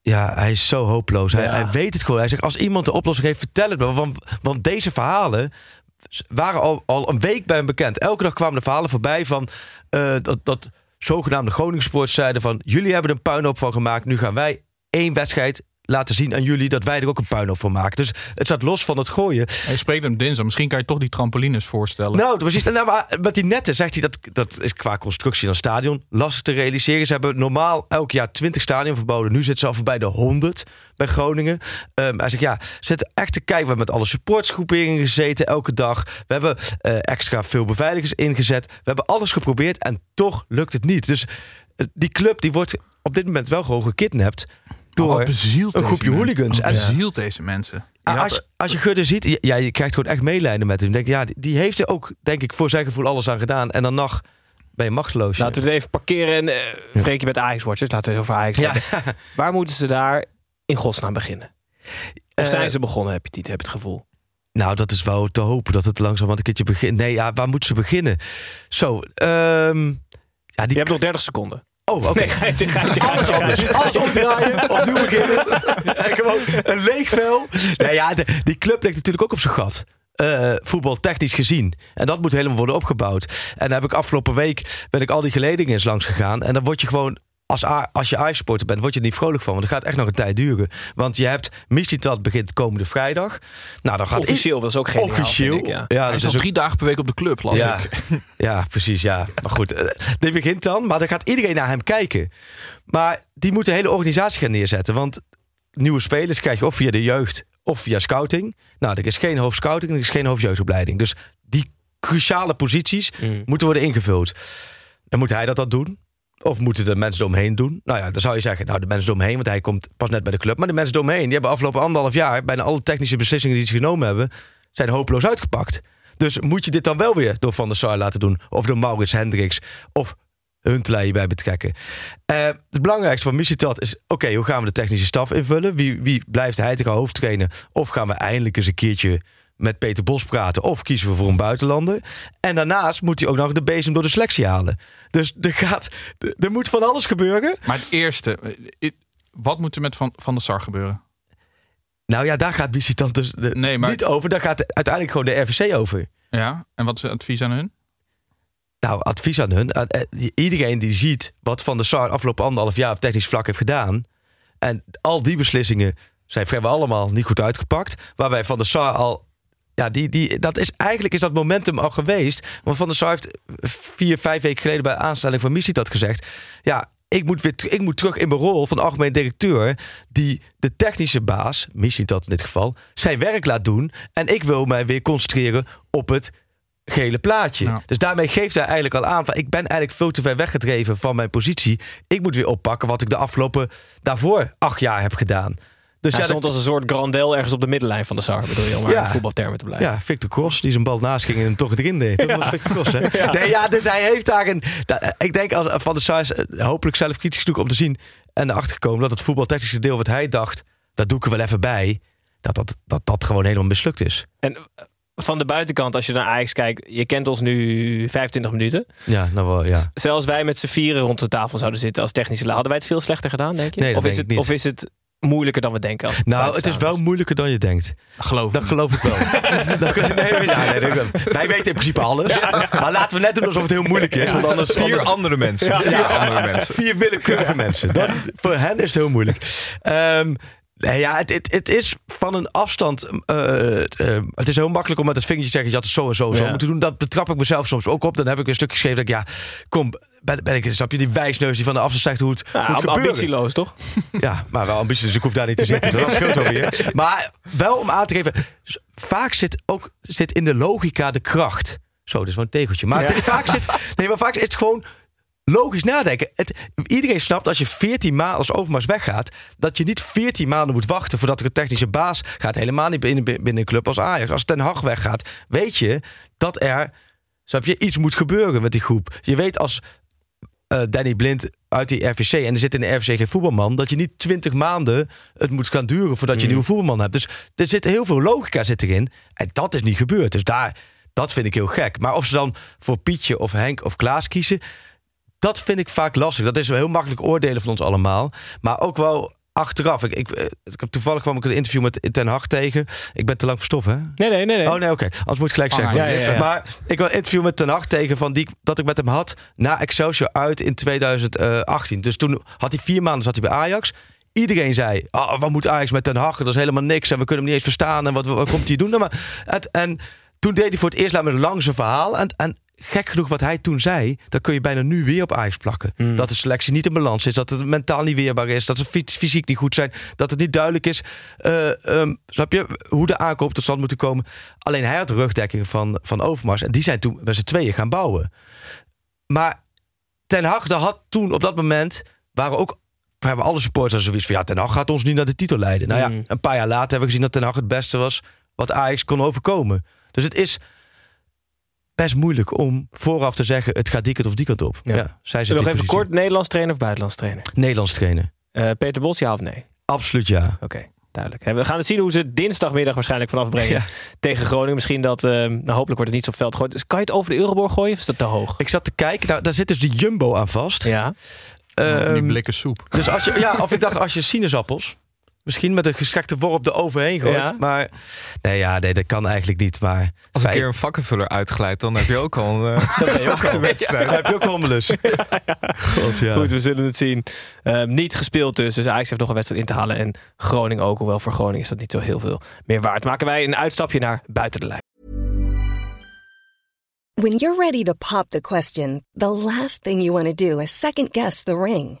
Ja, hij is zo hopeloos. Hij, Ja. hij weet het gewoon. Hij zegt, als iemand de oplossing heeft, vertel het me. Want, want deze verhalen waren al, al een week bij hem bekend. Elke dag kwamen de verhalen voorbij van... eh, dat, dat zogenaamde Groningsports zeiden van... jullie hebben een puinhoop van gemaakt. Nu gaan wij één wedstrijd laten zien aan jullie... dat wij er ook een puinhoop van maken. Dus het staat los van het gooien. Je spreekt hem dinsdag. Misschien kan je toch die trampolines voorstellen. Nou, precies. Nou, maar met die netten zegt hij dat dat is qua constructie van een stadion lastig te realiseren. Ze hebben normaal elk jaar 20 stadion verboden. Nu zitten ze al voorbij de 100 bij Groningen. Ehm, hij zegt ja, ze zitten echt te kijken. We hebben met alle supportsgroeperingen gezeten elke dag. We hebben eh, extra veel beveiligers ingezet. We hebben alles geprobeerd en toch lukt het niet. Dus eh, die club die wordt op dit moment wel gewoon gekidnapt door bezielt een groepje hooligans. En- deze mensen? Als, als je Gudde ziet, ja, je krijgt gewoon echt medelijden met hem. Denk, ja, die, heeft er ook, denk ik, voor zijn gevoel alles aan gedaan. En dan nog ben je machteloos. Laten we het even parkeren. En uh, Freek je met Ajax-watchers. Laten we het over Ajax ja. hebben. Waar moeten ze daar in godsnaam beginnen? Of Eh, zijn ze begonnen, heb je het, heb je het gevoel? Nou, dat is wel te hopen dat het langzaam een keertje begint. Nee, ja, waar moeten ze beginnen? Zo, ehm ja, die... Je hebt nog 30 seconden. Oh, oké. Nee, geitje, geitje, Alles anders. omdraaien, opnieuw beginnen. En gewoon een leeg vel. Nou ja, de- die club ligt natuurlijk ook op zijn gat. Eh, voetbaltechnisch gezien. En dat moet helemaal worden opgebouwd. En dan heb ik afgelopen week ben ik al die geledingen eens langs gegaan. En dan word je gewoon. Als, als je Ajax-supporter bent, word je er niet vrolijk van. Want dat gaat echt nog een tijd duren. Want je hebt Missie begint komende vrijdag. Nou, dan gaat Officieel, dat is ook geen Officieel. vind ik, ja. ja, Hij dat is al drie dagen per week op de club, las ja, ik. ja, precies. Ja. Maar goed, eh, die begint dan. Maar dan gaat iedereen naar hem kijken. Maar die moet de hele organisatie gaan neerzetten. Want nieuwe spelers krijg je of via de jeugd of via scouting. Nou, er is geen hoofdscouting, er is geen hoofdjeugdopleiding. Dus die cruciale posities Mm. moeten worden ingevuld. Dan moet hij dat dan doen. Of moeten de mensen eromheen doen? Nou ja, dan zou je zeggen, nou de mensen eromheen, want hij komt pas net bij de club. Maar de mensen eromheen, die hebben afgelopen anderhalf jaar bijna alle technische beslissingen die ze genomen hebben, zijn hopeloos uitgepakt. Dus moet je dit dan wel weer door Van der Sar laten doen? Of door Maurits Hendricks? Of Huntelaar hierbij betrekken? Eh, het belangrijkste van Missie is... oké, hoe gaan we de technische staf invullen? Wie, wie blijft hij te hoofdtrainen? Of gaan we eindelijk eens een keertje met Peter Bos praten... of kiezen we voor een buitenlander? En daarnaast moet hij ook nog de bezem door de selectie halen. Dus er, gaat, er moet van alles gebeuren. Maar het eerste, eh, wat moet er met Van, van der Sar gebeuren? Nou ja, daar gaat Missie dus de- Nee, maar- niet over. Daar gaat uiteindelijk gewoon de RVC over. Ja, en wat is het advies aan hun? Nou, advies aan hun. Eh, eh, Iedereen die ziet wat Van der Sar afgelopen anderhalf jaar op technisch vlak heeft gedaan. En al die beslissingen zijn vrijwel allemaal niet goed uitgepakt. Waarbij Van der Sar al ja, die, die, dat is eigenlijk is dat momentum al geweest. Want Van der Sar heeft vier, vijf weken geleden bij aanstelling van Missie dat gezegd. Ja, ik moet, weer, ik moet terug in mijn rol van algemeen directeur. Die de technische baas, Missie dat in dit geval, zijn werk laat doen. En ik wil mij weer concentreren op het gele plaatje. Dus daarmee geeft hij eigenlijk al aan van ik ben eigenlijk veel te ver weggedreven van mijn positie. Ik moet weer oppakken wat ik de afgelopen daarvoor acht jaar heb gedaan. Dus Hij ja, stond als een soort grandel ergens op de middenlijn van de Sar, bedoel je, om maar Ja. in voetbaltermen te blijven. Ja, Victor Cross, die zijn bal naast ging en hem toch erin deed. Dat was Victor Cross, hè? Nee, ja, dus hij heeft daar een... ik denk als Van der Sar is, eh, hopelijk zelf kritisch genoeg om te zien... en erachter gekomen dat het voetbaltechnische deel wat hij dacht... dat doe ik er wel even bij, dat dat, dat, dat gewoon helemaal mislukt is. En eh, van de buitenkant, als je naar Ajax kijkt, je kent ons nu 25 minuten. Ja, nou wel, ja. Zelfs wij met z'n vieren rond de tafel zouden zitten als technische Hadden wij het veel slechter gedaan, denk je? Nee, of, is het, of is het moeilijker dan we denken? Als Nou, het is wel moeilijker dan je denkt. Geloof Dat me. geloof ik wel. Dat- nee, ja, nee, dat- wij weten in principe alles. Maar laten we net doen alsof het heel moeilijk is. Want anders Vier andere mensen. Vier andere mensen. Vier willekeurige mensen. Dat, voor hen is het heel moeilijk. Ehm, nee, ja, het, het, het is van een afstand. eh, het, eh, het is heel makkelijk om met het vingertje te zeggen: je had het zo en zo en zo Ja. moeten doen. Dat betrap ik mezelf soms ook op. Dan heb ik een stuk geschreven dat ik, ja, kom, ben, ben ik, snap je, die wijsneus die van de afstand zegt hoe het Ja, moet gebeuren. ambitieloos, toch? Ja, maar wel ambitie, dus ik hoef daar niet te zitten. Dat scheelt alweer. Maar wel om aan te geven, vaak zit ook zit in de logica de kracht. Zo, dus wel een tegeltje. Maar Ja. vaak zit, nee, maar vaak is het gewoon logisch nadenken. Het, iedereen snapt als je 14 maanden als Overmars weggaat, dat je niet 14 maanden moet wachten voordat er een technische baas gaat. Helemaal niet binnen, binnen een club als Ajax. Als Ten Hag weggaat, weet je dat er, snap je, iets moet gebeuren met die groep. Je weet als eh, Danny Blind uit die RVC en er zit in de RVC geen voetbalman, dat je niet 20 maanden het moet gaan duren voordat je een nieuwe voetbalman hebt. Dus er zit heel veel logica zit erin en dat is niet gebeurd. Dus daar, dat vind ik heel gek. Maar of ze dan voor Pietje of Henk of Klaas kiezen, dat vind ik vaak lastig. Dat is wel heel makkelijk oordelen van ons allemaal. Maar ook wel achteraf. Ik, ik, eh, ik heb toevallig kwam ik een interview met Ten Hag tegen. Ik ben te lang verstof, hè? Nee, nee, nee. nee. Oh nee, oké. Anders moet ik gelijk Ah, zeggen. ja, ja, ja. Maar ik wil een interview met Ten Hag tegen van die dat ik met hem had na Excelsior uit in 2018. Dus toen had hij vier maanden zat hij bij Ajax. Iedereen zei, ah, wat moet Ajax met Ten Hag? Dat is helemaal niks en we kunnen hem niet eens verstaan. En wat, wat komt hij doen? Nou, maar het, en toen deed hij voor het eerst laat me een lang zijn verhaal. En, en gek genoeg wat hij toen zei, dat kun je bijna nu weer op Ajax plakken. Dat de selectie niet in balans is, dat het mentaal niet weerbaar is, dat ze fys- fysiek niet goed zijn, dat het niet duidelijk is, eh, ehm, snap je, hoe de aankoop tot stand moet komen. Alleen hij had de rugdekking van, van Overmars en die zijn toen met z'n tweeën gaan bouwen. Maar Ten Hag, had toen op dat moment, waren ook we hebben alle supporters zoiets van ja, Ten Hag gaat ons niet naar de titel leiden. Nou ja, Mm. een paar jaar later hebben we gezien dat Ten Hag het beste was wat Ajax kon overkomen. Dus het is best moeilijk om vooraf te zeggen het gaat die kant of die kant op. Ja. Ja. zij zit nog even positie. kort Nederlands trainer of buitenlands trainer? Nederlands trainen. Eh, Peter Bos, ja of nee? Absoluut ja. Oké, duidelijk. We gaan het zien hoe ze het dinsdagmiddag waarschijnlijk vanaf brengen Ja. tegen Groningen. Misschien dat, eh, nou hopelijk wordt het niet zo op veld gegooid. Dus kan je het over de Euroborg gooien of is dat te hoog? Ik zat te kijken, nou, daar zit dus de Jumbo aan vast. Ja. Ehm, die blikken soep. dus als je, ja, of ik dacht als je sinaasappels, misschien met een gestrekte worp eroverheen gooit. Ja. Maar nee, ja, nee, dat kan eigenlijk niet. Maar Als een keer een vakkenvuller uitglijdt, dan heb je ook al een uh, ben je ook startte al. wedstrijd. Dan heb je ook hommelus. God, ja. Goed, we zullen het zien. Ehm, niet gespeeld dus. Dus Ajax heeft nog een wedstrijd in te halen. En Groningen ook. Hoewel voor Groningen is dat niet zo heel veel meer waard. Maken wij een uitstapje naar buiten de lijn. When you're ready to pop the question, the last thing you want to do is second guess the ring.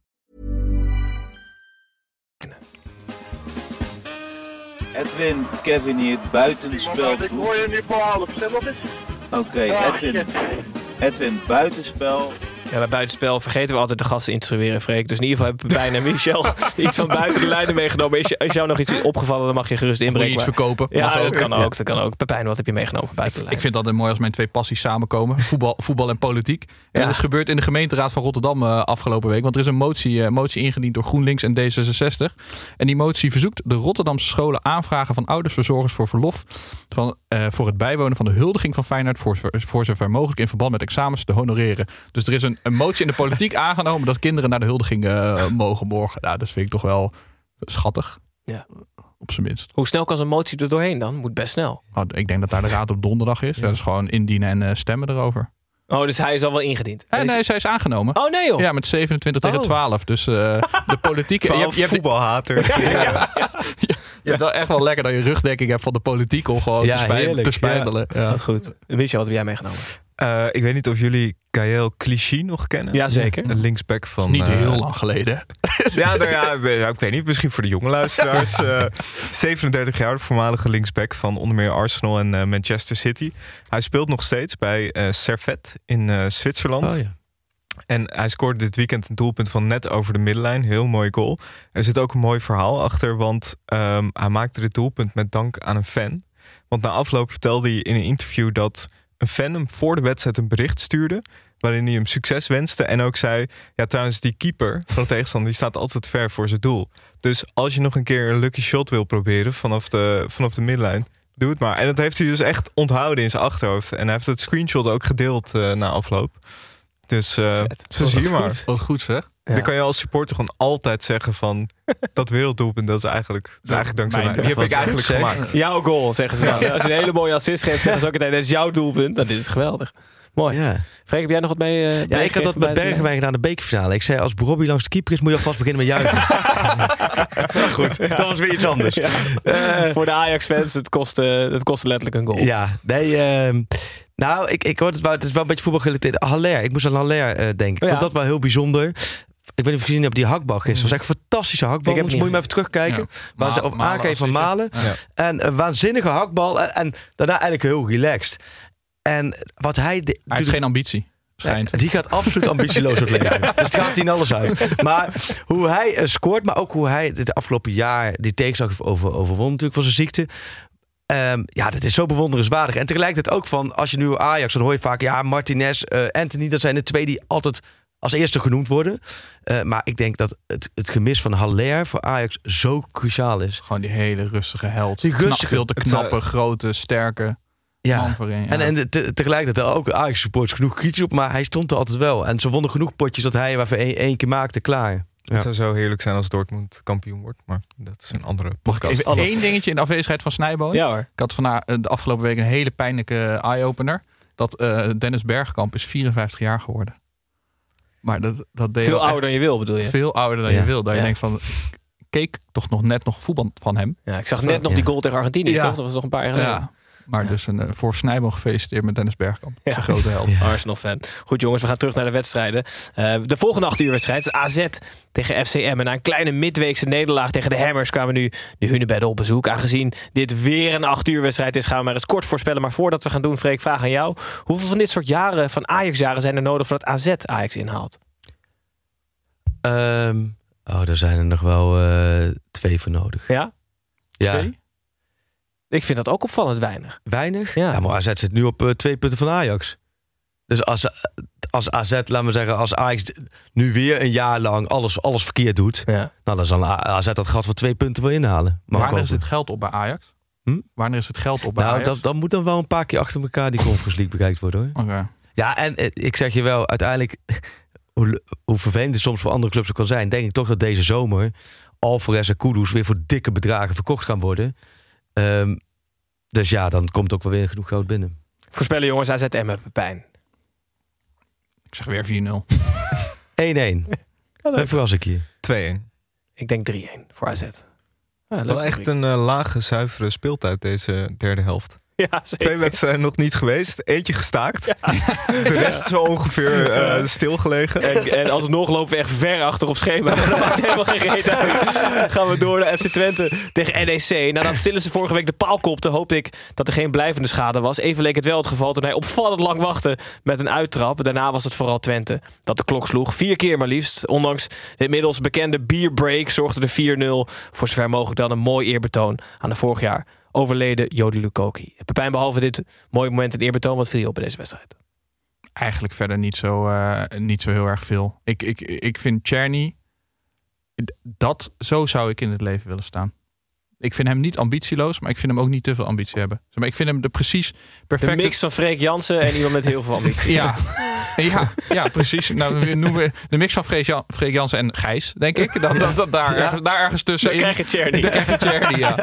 Edwin, Kevin hier, buitenspel. Ik hoor je nu voor half, stem nog eens. Oké, Edwin. Edwin, buitenspel. Ja, bij buitenspel vergeten we altijd de gasten instrueren, Freek. Dus in ieder geval hebben Pepijn en Michel iets van buiten de lijnen meegenomen. Is, is jou nog iets opgevallen, dan mag je gerust Moet je inbrengen. iets Maar- verkopen? Ja, dat kan ook. Dat kan ook. Pepijn, wat heb je meegenomen buiten de Ik vind dat mooi als mijn twee passies samenkomen. Voetbal, voetbal en politiek. En Ja. dat is gebeurd in de gemeenteraad van Rotterdam eh, afgelopen week. Want er is een motie, eh, motie ingediend door GroenLinks en D66. En die motie verzoekt de Rotterdamse scholen aanvragen van oudersverzorgers voor verlof. Van, eh, voor het bijwonen van de huldiging van Feyenoord. Voor, voor zover mogelijk in verband met examens te honoreren. Dus er is een een motie in de politiek aangenomen dat kinderen naar de huldiging eh, mogen morgen. Nou, dat vind ik toch wel schattig. Ja. Op zijn minst. Hoe snel kan zo'n motie er doorheen dan? Moet best snel. Nou, ik denk dat daar de raad op donderdag is. Dat is gewoon indienen en eh, stemmen erover. Oh, dus hij is al wel ingediend. En is- nee, zij is aangenomen. Oh nee joh. Ja, met 27 tegen Oh. 12. Dus eh, de politieke... je, hebt- je, hebt, voetbalhaters. je hebt wel echt wel lekker dat je rugdekking hebt van de politiek om gewoon Ja, te, spij- heerlijk, te spijbelen. Ja. Wat goed. Michel, wat heb jij meegenomen? Eh, ik weet niet of jullie Gaël Clichy nog kennen. Jazeker. De linksback van... Niet eh, heel lang geleden. Ja, nou ja, ik weet niet. Misschien voor de jonge luisteraars. Eh, 37 jaar, de voormalige linksback van onder meer Arsenal en eh, Manchester City. Hij speelt nog steeds bij eh Servet in eh, Zwitserland. Oh ja. En hij scoorde dit weekend een doelpunt van net over de middenlijn. Heel mooi goal. Er zit ook een mooi verhaal achter, want ehm, hij maakte dit doelpunt met dank aan een fan. Want na afloop vertelde hij in een interview dat een fan hem voor de wedstrijd een bericht stuurde. Waarin hij hem succes wenste. En ook zei: Ja, trouwens, die keeper van de tegenstander die staat altijd ver voor zijn doel. Dus als je nog een keer een lucky shot wil proberen vanaf de, vanaf de middenlijn, doe het maar. En dat heeft hij dus echt onthouden in zijn achterhoofd. En hij heeft het screenshot ook gedeeld eh, na afloop. Dus eh zo zie je maar. Wat goed zeg. Dan kan je als supporter gewoon altijd zeggen van... dat werelddoelpunt, dat is eigenlijk, dat is eigenlijk dankzij Mijn- mij. Die heb ik eigenlijk goed, zeg. gemaakt. Jouw goal, zeggen ze dan. Als je een hele mooie assist geeft, zeggen ze ook altijd: dit is jouw doelpunt. Nou, dit is geweldig. Mooi. Ja. Freek, heb jij nog wat mee? eh, Ja, ik had dat bij met het- Bergwijn gedaan, de bekerfinale. Ik zei, als Robbie langs de keeper is, moet je alvast beginnen met juichen. Goed, dat was weer iets anders. Ja. Voor de Ajax-fans, het kostte, het kostte letterlijk een goal. Ja, nee. Nou, ik, ik hoorde het, wel, het is wel een beetje voetbalgerelateerd. Haller, ik moest aan Haller eh, denken. Ik Ja. vond dat wel heel bijzonder. Ik weet niet of je gezien hebt, die hakbal gisteren. was echt een fantastische hakbal. Moet je maar even terugkijken. Waar Ma- ze op aangeven van. Malen. Ja. En een waanzinnige hakbal. En, en daarna eigenlijk heel relaxed. En wat hij... de- Hij heeft geen ambitie. Schijnt. Die gaat absoluut ambitieloos het leven. Dus het gaat hij in alles uit. Maar hoe hij eh, scoort, maar ook hoe hij dit afgelopen jaar die tegenslag over, overwon natuurlijk van zijn ziekte. Ehm, ja, dat is zo bewonderenswaardig. En tegelijkertijd ook van, als je nu Ajax, dan hoor je vaak, ja, Martinez, eh, Anthony, dat zijn de twee die altijd als eerste genoemd worden. Eh, maar ik denk dat het, het gemis van Haller voor Ajax zo cruciaal is. Gewoon die hele rustige held. Die Knap- rustige- veel te het, knappe, eh, grote, sterke man Ja. voorin. Ja. En, en te- tegelijkertijd ook Ajax supporters genoeg kritisch op, maar hij stond er altijd wel. En ze wonnen genoeg potjes dat hij waarvoor één keer maakte klaar. Ja. Het zou zo heerlijk zijn als Dortmund kampioen wordt. Maar dat is een andere podcast. even één dingetje in de afwezigheid van Snijboon? Ja hoor. Ik had vandaag de afgelopen week een hele pijnlijke eye-opener. Dat eh, Dennis Bergkamp is 54 jaar geworden. Maar dat, dat deed Veel echt ouder dan je wil, bedoel je? Veel ouder dan Ja. je wil. Dat je denkt van... ik Keek toch nog net nog voetbal van hem. Ja, ik zag net nog Ja. die goal tegen Argentinië, Ja. toch? Dat was nog een paar jaar geleden. Ja. Maar dus een, eh, voor Snijboon gefeliciteerd met Dennis Bergkamp. Ja. Zijn grote held. Arsenal-fan. Goed jongens, we gaan terug naar de wedstrijden. Eh, de volgende acht uur wedstrijd is AZ tegen FCM. En na een kleine midweekse nederlaag tegen de Hammers kwamen nu de Hunebedden op bezoek. Aangezien dit weer een acht uur wedstrijd is, gaan we maar eens kort voorspellen. Maar voordat we gaan doen, Freek, vraag aan jou. Hoeveel van dit soort jaren, van Ajax-jaren, zijn er nodig voordat AZ Ajax inhaalt? Ehm, oh, daar zijn er nog wel eh, twee voor nodig. Ja? Ja, Twee? Ik vind dat ook opvallend weinig. weinig. Ja. Ja. maar AZ zit nu op eh, twee punten van Ajax. Dus als, als AZ, laten we zeggen, als Ajax nu weer een jaar lang alles, alles verkeerd doet, Ja. nou, dan zal AZ dat gat van twee punten wel inhalen. Ik Wanneer is het geld op bij Ajax? Hm? Wanneer is het geld op bij Nou, Ajax? dat, dat moet dan wel een paar keer achter elkaar die Conference League bekijkt worden hoor. Oké. Ja, en eh, ik zeg je wel, uiteindelijk, hoe, hoe vervelend het soms voor andere clubs ook kan zijn, denk ik toch dat deze zomer Alvarez en Kudus weer voor dikke bedragen verkocht gaan worden. Ehm, dus ja, dan komt ook wel weer genoeg geld binnen. Voorspellen jongens, AZ Emmen, Pepijn. Ik zeg weer 4-0. 1-1. Dan verras ik je. 2-1. Ik denk 3-1 voor AZ. Ah, Wel echt een eh, lage, zuivere speeltijd deze derde helft. Ja. Twee wedstrijden nog niet geweest. Eentje gestaakt. De rest zo ongeveer eh, stilgelegen. En, en alsnog lopen we echt ver achter op schema. Dat maakt helemaal geen reet uit. Gaan we door naar FC Twente tegen NEC. Nadat Stillen ze vorige week de paal kopte, hoopte ik dat er geen blijvende schade was. Even leek het wel het geval toen hij opvallend lang wachtte met een uittrap. Daarna was het vooral Twente dat de klok sloeg. Vier keer maar liefst. Ondanks de inmiddels bekende bierbreak zorgde de 4-0 voor zover mogelijk dan een mooi eerbetoon aan de vorig jaar overleden Jody Lukoki. Pepijn, behalve dit mooie moment en eerbetoon, wat viel je op deze wedstrijd? Eigenlijk verder niet zo, eh, niet zo heel erg veel. Ik, ik, ik vind Czerny... Dat, zo zou ik in het leven willen staan. Ik vind hem niet ambitieloos, maar ik vind hem ook niet te veel ambitie hebben. Maar ik vind hem de precies De perfecte... mix van Freek Jansen en iemand met heel veel ambitie. Ja, ja, ja, precies. Nou, we noemen de mix van Freek, Jan, Freek Jansen en Gijs, denk ik. Dan, dan, dan- daar, Ja. daar ergens tussen. Dan krijg je Tjerni. Dan krijg je Tjerni, ja.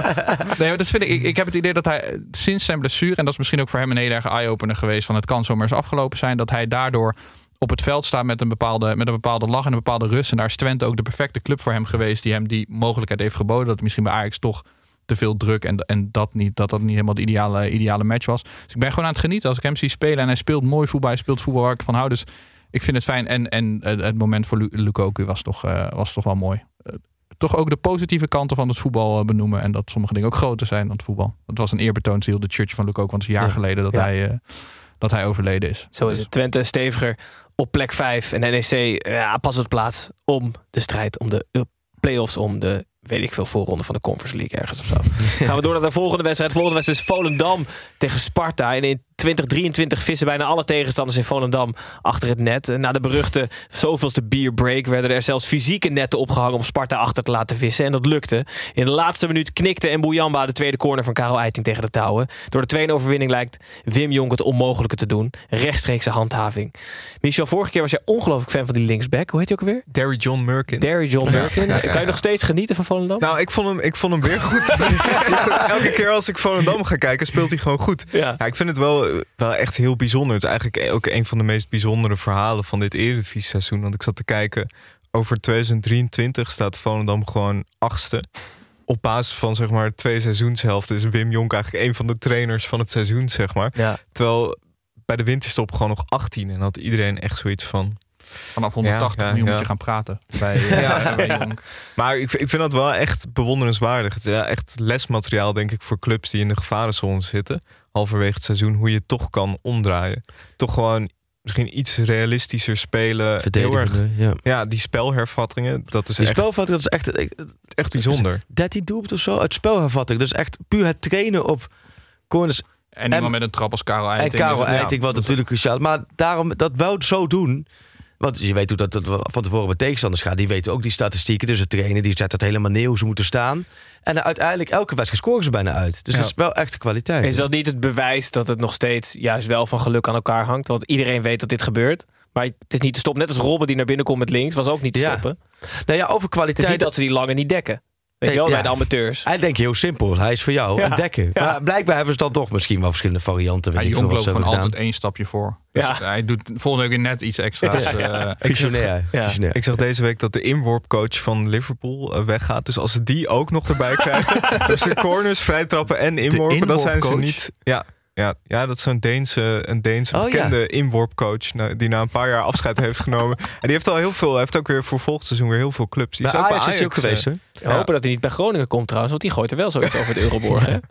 Nee, maar dat vind ik, ik. Ik heb het idee dat hij sinds zijn blessure... en dat is misschien ook voor hem een hele erg eye-opener geweest... van het kan zomaar eens afgelopen zijn... dat hij daardoor op het veld staat met een bepaalde, met een bepaalde lach en een bepaalde rust. En daar is Twente ook de perfecte club voor hem geweest... die hem die mogelijkheid heeft geboden. Dat misschien bij Ajax toch te veel druk en, en dat, niet, dat dat niet helemaal de ideale, ideale match was. Dus ik ben gewoon aan het genieten als ik hem zie spelen. En hij speelt mooi voetbal, hij speelt voetbal waar ik van hou. Dus ik vind het fijn. En, en het het moment voor Lu- Lukaku was toch, eh, was toch wel mooi. Eh, toch ook de positieve kanten van het voetbal eh, benoemen. En dat sommige dingen ook groter zijn dan het voetbal. Het was een eerbetoon, de church van Lukaku. Want het is een jaar Ja. geleden dat, Ja. hij, dat hij overleden is. Zo is het. Twente steviger op plek 5 en NEC ja, pas op plaats om de strijd om de play-offs om de weet ik veel voorronde van de Conference League ergens of zo. Gaan we door naar de volgende wedstrijd. De volgende wedstrijd is Volendam tegen Sparta. En in 2023 vissen bijna alle tegenstanders in Volendam achter het net. Na de beruchte zoveelste beer break werden er zelfs fysieke netten opgehangen om Sparta achter te laten vissen. En dat lukte. In de laatste minuut knikte en de tweede corner van Karel Eiting tegen de touwen. Door de tweede overwinning lijkt Wim Jonk het onmogelijke te doen. Rechtstreekse handhaving. Michel, vorige keer was jij ongelooflijk fan van die linksback. Hoe heet hij ook weer? Derry John Merkin. Derry John. Merkin. Ja, ja, Kan je nog steeds genieten van Volendam? Nou, ik vond hem, ik vond hem weer goed. Elke keer als ik Volendam ga kijken, speelt hij gewoon goed. Ja. ik vind het wel, wel echt heel bijzonder. Het is eigenlijk ook een van de meest bijzondere verhalen van dit Eredivisie-seizoen. Want ik zat te kijken, over 2023 staat Volendam gewoon achtste. Op basis van zeg maar twee seizoenshelften is Wim Jonk eigenlijk een van de trainers van het seizoen, zeg maar. Ja. Terwijl bij de winterstop gewoon nog 18 en had iedereen echt zoiets van... Vanaf 180 miljoen moet je gaan praten bij, eh, ja. bij Jonk. Maar ik, ik vind dat wel echt bewonderenswaardig. Het is ja, echt lesmateriaal, denk ik, voor clubs die in de gevarenzone zitten. Halverwege het seizoen, hoe je het toch kan omdraaien. Toch gewoon misschien iets realistischer spelen. Heel erg, ja. ja, die spelhervattingen, dat is Die echt, spelvatting, dat is echt, echt bijzonder. 13 doelpunten of zo uit spelhervatting. Dus echt puur het trainen op corners. En iemand met een trap als Karel En Eiting. Karel Ja, Eiting, wat natuurlijk cruciaal. Maar daarom, dat wou zo doen. Want je weet hoe dat, dat van tevoren bij tegenstanders gaat. Die weten ook die statistieken. Dus het trainen, die zet dat helemaal neer hoe ze moeten staan. En uiteindelijk, elke wedstrijd scoren ze bijna uit. Dus Ja. dat is wel echt de kwaliteit. Is dat niet het bewijs dat het nog steeds juist wel van geluk aan elkaar hangt? Want iedereen weet dat dit gebeurt. Maar het is niet te stoppen. Net als Robben die naar binnen komt met links, was ook niet te Ja. stoppen. Nou ja, over Het is kwaliteit. niet dat ze die lange niet dekken. Weet je wel, ja. bij de amateurs. Hij denkt heel simpel. Hij is voor jou. Ja. En dekken. Ja. Maar blijkbaar hebben ze dan toch misschien wel verschillende varianten. Weet wat loopt gewoon altijd één stapje voor. Ja. Dus hij doet volgende week weer net iets extra's. Ja, ja. eh, gedaan. Visionair. Ik zag deze week dat de inworpcoach van Liverpool eh, weggaat. Dus als ze die ook nog erbij krijgen. dus de corners, vrijtrappen en inworpen, dan zijn ze niet. Ja, ja, ja dat is zo'n Deense, een Deense Oh, bekende inworpcoach. nou, Die na een paar jaar afscheid heeft genomen. En die heeft al heel veel, heeft ook weer voor volgend seizoen weer heel veel clubs. Die Bij is ook Ajax is hij ook geweest? We hopen dat hij niet bij Groningen komt trouwens. Want die gooit er wel zoiets over de Euroborg. Hè?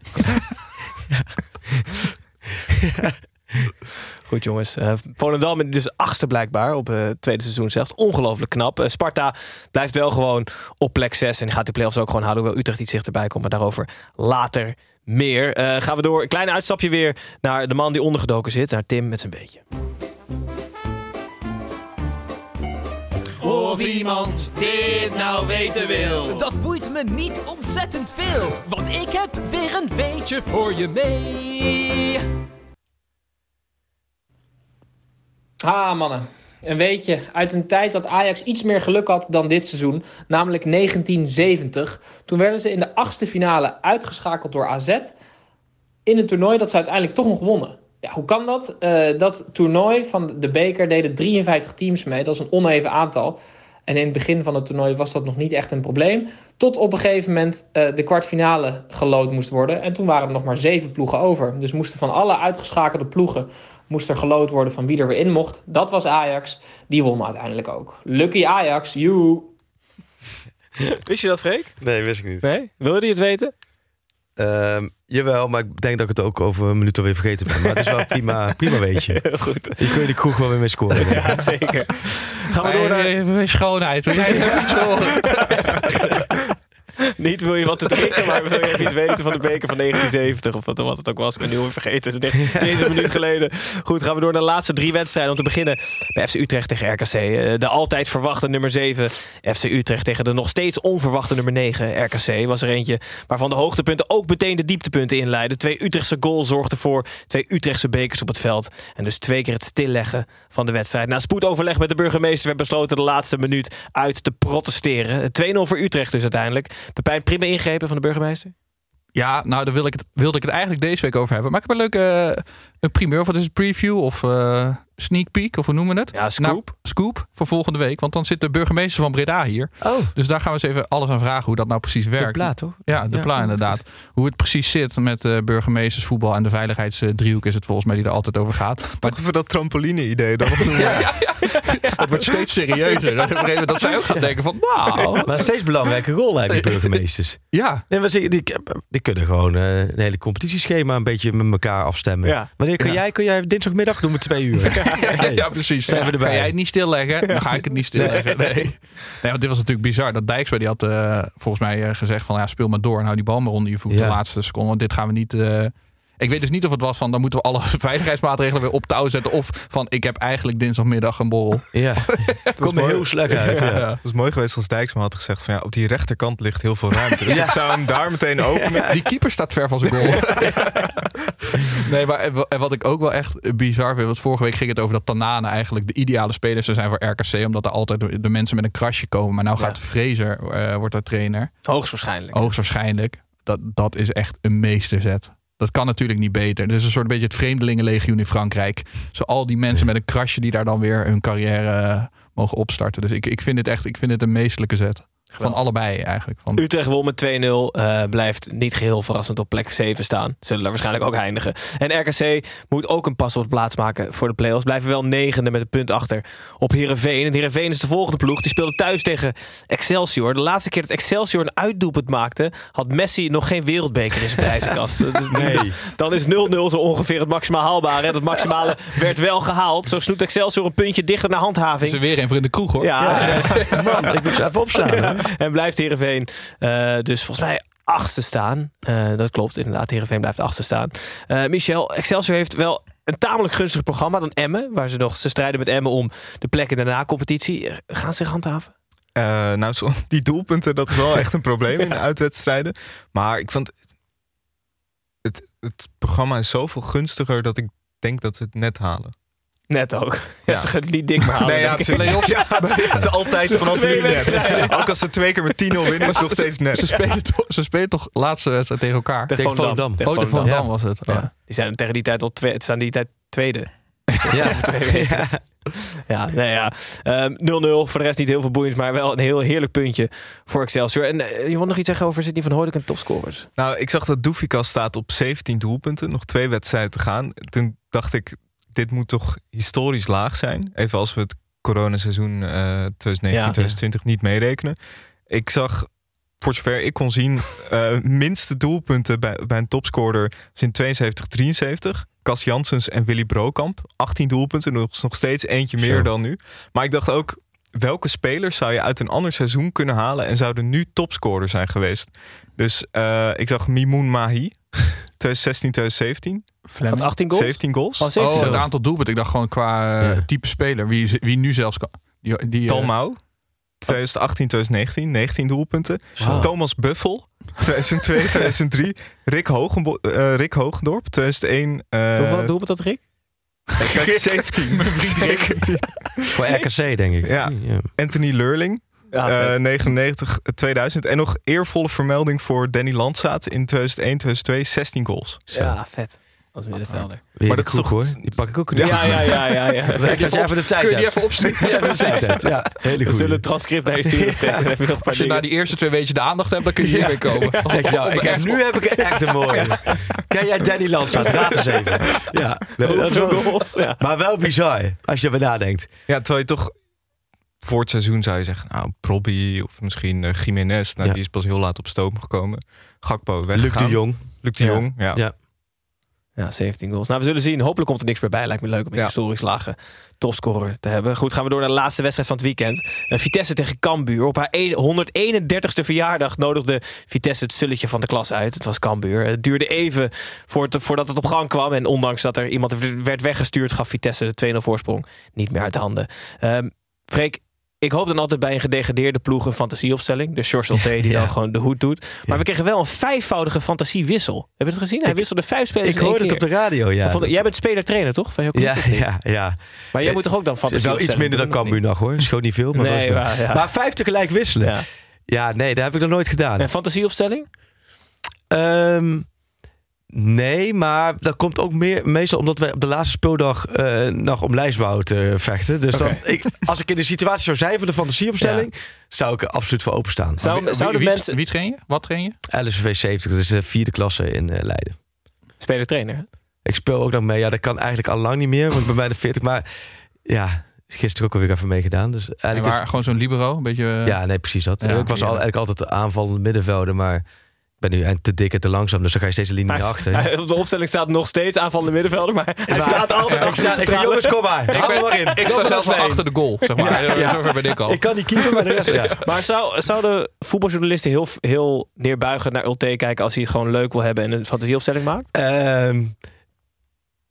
Goed jongens. Eh Volendam is dus achtste blijkbaar op eh, het tweede seizoen zelfs. Ongelooflijk knap. Sparta blijft wel gewoon op plek 6. En gaat die play-offs ook gewoon houden. Hoewel Utrecht iets dichterbij komt. Maar daarover later meer. Eh, gaan we door. Een klein uitstapje weer naar de man die ondergedoken zit. Naar Tim met zijn beetje. Of iemand dit nou weten wil. Dat boeit me niet ontzettend veel, want ik heb weer een beetje voor je mee. Ah, mannen. Een weetje uit een tijd dat Ajax iets meer geluk had dan dit seizoen, namelijk 1970. Toen werden ze in de achtste finale uitgeschakeld door AZ in een toernooi dat ze uiteindelijk toch nog wonnen. Ja, hoe kan dat? Eh, dat toernooi van de beker deden 53 teams mee. Dat is een oneven aantal. En in het begin van het toernooi was dat nog niet echt een probleem. Tot op een gegeven moment eh, de kwartfinale gelood moest worden. En toen waren er nog maar zeven ploegen over. Dus moesten van alle uitgeschakelde ploegen moest er gelood worden van wie er weer in mocht. Dat was Ajax. Die won uiteindelijk ook. Lucky Ajax, joe. Wist je dat, Freek? Nee, wist ik niet. Nee? Wilde je het weten? Ehm, jawel, maar ik denk dat ik het ook over een minuut alweer vergeten ben. Maar het is wel prima, prima weetje. Heel goed. Je kun je de kroeg wel weer mee scoren. Ja, zeker. Gaan we door naar... Even schoonheid. Wil jij even iets horen? Niet wil je wat te drinken, maar wil je iets weten van de beker van 1970 of wat, wat het ook was. Ik ben nu vergeten. Het is een minuut geleden. Goed, gaan we door naar de laatste drie wedstrijden. Om te beginnen bij FC Utrecht tegen RKC. Eh, De altijd verwachte nummer 7 FC Utrecht tegen de nog steeds onverwachte nummer 9 RKC. Was er eentje waarvan de hoogtepunten ook meteen de dieptepunten inleiden. Twee Utrechtse goals zorgden voor twee Utrechtse bekers op het veld. En dus twee keer het stilleggen van de wedstrijd. Na spoedoverleg met de burgemeester werd besloten de laatste minuut uit te protesteren. 2-0 voor Utrecht dus uiteindelijk. Pepijn, prima ingrepen van de burgemeester. Ja, nou, daar wil ik het, wilde ik het eigenlijk deze week over hebben. Maar ik heb een leuke eh, een primeur. Is het? Preview of eh, sneak peek? Of hoe noemen we het? Ja, scoop. Nou, scoop voor volgende week. Want dan zit de burgemeester van Breda hier. Oh. Dus daar gaan we eens even alles aan vragen hoe dat nou precies werkt. Pla, toch? Ja, de Ja. Pla inderdaad. Hoe het precies zit met uh, burgemeestersvoetbal en de veiligheidsdriehoek is het volgens mij die er altijd over gaat. Maar Toch even dat trampoline-idee dan doen. het wordt steeds serieuzer. Dat, op een gegeven moment dat zij ook gaan denken van nou... Maar een steeds belangrijke rol eigenlijk, burgemeesters. Ja. Nee, maar ze- die, die kunnen gewoon eh, een hele competitieschema een beetje met elkaar afstemmen. Ja. Wanneer kun Ja. jij? Kun jij dinsdagmiddag doen we twee uur? Ja, ja, precies. Ga jij het niet stilleggen? Dan ga ik het niet stilleggen. Nee. nee. want dit was natuurlijk bizar. Dat Dijkstra die had eh, volgens mij eh, gezegd van ja, speel maar door en hou die bal maar onder je voet Ja. de laatste seconde. Want dit gaan we niet. Ik weet dus niet of het was van dan moeten we alle veiligheidsmaatregelen weer op touw zetten. Of van ik heb eigenlijk dinsdagmiddag een borrel. Ja, komt me heel slecht uit. Ja. Ja. Het was mooi geweest als Dijksma had gezegd van ja, op die rechterkant ligt heel veel ruimte. Dus ik zou hem daar meteen openen. Die keeper staat ver van zijn goal. nee, maar wat ik ook wel echt bizar vind. Want vorige week ging het over dat Tanane eigenlijk de ideale speler zou zijn voor RKC. Omdat er altijd de, mensen met een krasje komen. Maar nou gaat Fraser, eh, wordt daar trainer. Hoogstwaarschijnlijk. Hoogstwaarschijnlijk. Dat, dat is echt een meesterzet. Dat kan natuurlijk niet beter. Het is een soort beetje het vreemdelingenlegioen in Frankrijk. Zo al die mensen met een krasje die daar dan weer hun carrière eh, mogen opstarten. Dus ik, ik vind het echt ik vind het een meestelijke zet. Van allebei eigenlijk. Van, Utrecht won met 2-0. eh, blijft niet geheel verrassend op plek 7 staan. Zullen daar waarschijnlijk ook eindigen. En RKC moet ook een pas op de plaats maken voor de play-offs. Blijven wel negende met een punt achter op Heerenveen. En Heerenveen is de volgende ploeg. Die speelde thuis tegen Excelsior. De laatste keer dat Excelsior een uitdoelpunt maakte... had Messi nog geen wereldbeker in zijn prijzenkast. Is- Nee. Dan is 0-0 zo ongeveer het maximaal haalbare. En dat maximale werd wel gehaald. Zo snoept Excelsior een puntje dichter naar handhaving. er weer een voor in de kroeg hoor. Ja, Man, ik moet ze even opslaan. en blijft Heerenveen eh, dus volgens mij achtste staan. Eh, dat klopt, inderdaad. Heerenveen blijft achtste staan. Eh, Michel, Excelsior heeft wel een tamelijk gunstig programma dan Emmen. Waar ze nog ze strijden met Emmen om de plek in de na-competitie. Gaan ze zich handhaven? Nou, zo- die doelpunten, dat is wel echt een probleem in de uitwedstrijden. Maar ik vond... Het, het programma is zoveel gunstiger dat ik denk dat ze het net halen. Net ook. Ja. Ja. ze gaan het niet dik meer halen. Nee, ja, het, is, ja, het is altijd vanaf nu net. Ook als ze twee keer met 10-0 winnen, is het nog steeds Ze net. spelen, toch, ze spelen toch laatste wedstrijd tegen elkaar? Tegen Tegen. Volendam. Tegen Oh, de Volendam. Volendam was het. Oh. Ja. Die zijn tegen die tijd al twee, het staan die tijd tweede. Ja. Twee weken. Ja, nee, ja. Ehm, 0-0. Voor de rest niet heel veel boeiends, maar wel een heel heerlijk puntje voor Excelsior. En eh, je wil nog iets zeggen over Sidney van Hooydonk en topscorers? Nou, ik zag dat Doefikas staat op 17 doelpunten. Nog twee wedstrijden te gaan. Toen dacht ik, dit moet toch historisch laag zijn. Even als we het coronaseizoen eh 2019-2020 niet meerekenen. Ik zag, voor zover ik kon zien, eh, minste doelpunten bij, bij een topscorer in 72-73. Cas Janssens en Willy Brokamp. 18 doelpunten, nog, nog steeds eentje meer Zo. dan nu. Maar ik dacht ook, welke spelers zou je uit een ander seizoen kunnen halen en zouden nu topscorer zijn geweest? Dus eh, ik zag Mimoun Mahi, 2016, 2017. Met 18 goals? 17 goals. Oh, 17 Oh, het aantal doelpunten. Ik dacht gewoon qua eh, Ja. type speler. Wie, wie nu zelfs kan. Die, die, Talmau, 2018, 2019, 19 doelpunten. Wow. Thomas Buffel, 2002, 2003. Rick, Hogenbo eh, Rick Hogendorp, 2001. eh, Hoeveel doelpunt dat, Rick? kijk, 17. 17. Voor RKC, denk ik. Ja. Anthony Leurling, Ja, eh, vet. 99, 2000. En nog eervolle vermelding voor Danny Landsaat in 2001, 2002, 16 goals. ja, vet. Als middenvelder. Weer Maar dat is kroeg, toch- hoor. Die pak ik ook. Ja, ja, ja, ja. ja. Ik als je even de tijd Kun je die even opsturen? Ja, de tijd hebt. Ja, hele We goed. zullen het transcript naar je sturen. Als je na die eerste twee weken de aandacht hebt, dan kun je hiermee komen. Kijk zo, ik heb, nu heb ik echt een mooie. Ken jij Danny Landsaat? Raad eens even. Ja, dat is? Ja. Maar wel bizar, als je erbij nadenkt. Ja, terwijl je toch voor het seizoen zou je zeggen, nou, Probby of misschien eh Jiménez. Nou, Ja. die is pas heel laat op stoom gekomen. Gakpo Luc weggegaan. de Jong. Luc de Ja. Jong, ja. Ja. Ja, 17 goals. Nou, we zullen zien. Hopelijk komt er niks meer bij. Lijkt me leuk om een historisch lage topscorer te hebben. Goed, gaan we door naar de laatste wedstrijd van het weekend. Uh, Vitesse tegen Cambuur. Op haar 131ste verjaardag nodigde Vitesse het sulletje van de klas uit. Het was Cambuur. Het duurde even voordat het op gang kwam. En ondanks dat er iemand werd weggestuurd, gaf Vitesse de 2-0 voorsprong niet meer uit handen. Um, Freek, ik hoop dan altijd bij een gedegradeerde ploeg een fantasieopstelling. De George die dan gewoon de hoed doet. Maar we kregen wel een vijfvoudige fantasiewissel. Heb je het gezien? Hij wisselde vijf spelers Ik hoorde het op de radio, ja. Vond, jij bent speler-trainer, toch? Van ja, ja, ja. Maar jij moet toch ook dan fantasie Nou, iets minder dan Cambuur nog, hoor. Is gewoon niet veel. Maar, nee, maar, ja. maar vijf tegelijk wisselen. Ja. ja. nee, dat heb ik nog nooit gedaan. En fantasieopstelling? Um, Nee, maar dat komt ook meer, meestal omdat wij op de laatste speeldag uh, nog om lijstbouw te vechten. Dus dan, ik, als ik in de situatie zou zijn van de fantasieopstelling, ja. zou ik er absoluut voor openstaan. Zou, wie, zouden wie, mensen... wie train je? Wat train je? LSV 70, dat is de vierde klasse in uh, Leiden. Speler trainer? Ik speel ook nog mee. Ja, dat kan eigenlijk al lang niet meer, want ik ben bij de 40. Maar ja, gisteren ook alweer even meegedaan. Dus eigenlijk maar het... gewoon zo'n libero, een beetje... Uh... Ja, nee, precies dat. Ja, ik was al, eigenlijk altijd de aanvallende middenvelder, maar ben nu te dik en te langzaam, dus dan ga je steeds de linie maar, achter. Hij, op de opstelling staat nog steeds aanvallende middenvelder, maar hij staat altijd ja, achter. Ik zeg, jongens, kom maar. Ik, ben, maar in. ik sta zelfs wel achter de goal, zeg maar. Ja, ja. Zover ben ik al. Ik kan niet keeper, maar de rest ja. Maar zou, zouden voetbaljournalisten heel, heel neerbuigen naar Ulte kijken als hij het gewoon leuk wil hebben en een fantasieopstelling maakt? Um,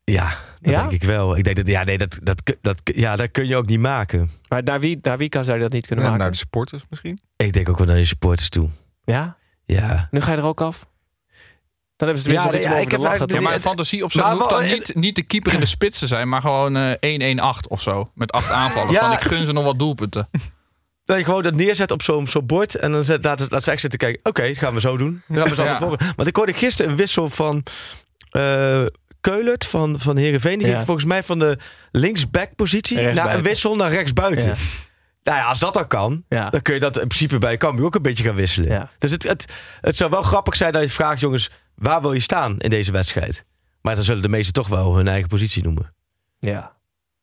ja, dat denk ik wel. Ik denk dat, ja, nee, dat, dat, dat, ja, dat kun je ook niet maken. Maar naar wie, naar wie kan, zou je dat niet kunnen maken? Naar de supporters misschien? Ik denk ook wel naar de supporters toe. Ja? Ja. Nu ga je er ook af? Dan hebben ze ja, iets ja, ik heb lachen. Ja, maar een fantasie op zich hoeft dan niet, niet de keeper in de spits te zijn, maar gewoon uh, 1-1-8 of zo. Met acht aanvallen. Ja. Van ik gun ze nog wat doelpunten. Dat je gewoon dat neerzet op zo'n zo bord en dan zet, laat, laat ze echt zitten kijken. Oké, okay, gaan we zo doen. Dan gaan we zo ja. Want ik hoorde gisteren een wissel van uh, Keulert van, van Heerenveen. Die ja. ging volgens mij van de linksback-positie naar een wissel naar rechtsbuiten. Nou ja, als dat dan kan, ja. dan kun je dat in principe bij Cambuur ook een beetje gaan wisselen. Ja. Dus het, het, het zou wel grappig zijn dat je vraagt, jongens, waar wil je staan in deze wedstrijd? Maar dan zullen de meesten toch wel hun eigen positie noemen. Ja.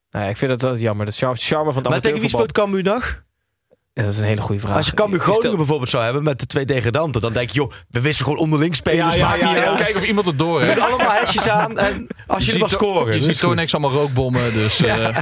Nou ja ik vind dat wel jammer. Dat charme, charme van het Maar tegen wie speelt Cambuur nog? Ja, dat is een hele goede vraag. Als je Cambuur Groningen stel... bijvoorbeeld zou hebben met de twee degradanten, dan denk je, joh, we wisten gewoon onderling spelen. Ja, ja, ja, ja, Kijken of iemand het door heeft. Met allemaal hesjes aan en als je, je er maar scoren. Je ziet toch niks allemaal rookbommen, dus... Uh...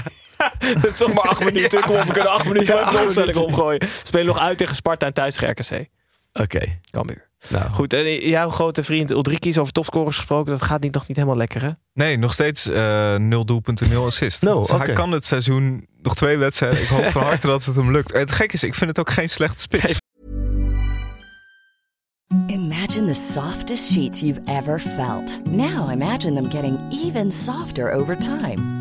Het is toch maar acht minuten. Kom op, we kunnen acht minuten even de opstelling omgooien. Spelen nog uit tegen Sparta en thuis RKC. Oké. Okay. Cambuur. Nou. Goed, en jouw grote vriend Ulrikis over topscorers gesproken. Dat gaat niet, nog niet helemaal lekker, hè? Nee, nog steeds uh, nul doelpunten, nul assist. No, dus okay. Hij kan het seizoen nog twee wedstrijden. Ik hoop van harte dat het hem lukt. Het gek is, ik vind het ook geen slechte spits. Imagine the softest sheets you've ever felt. Now imagine them getting even softer over time.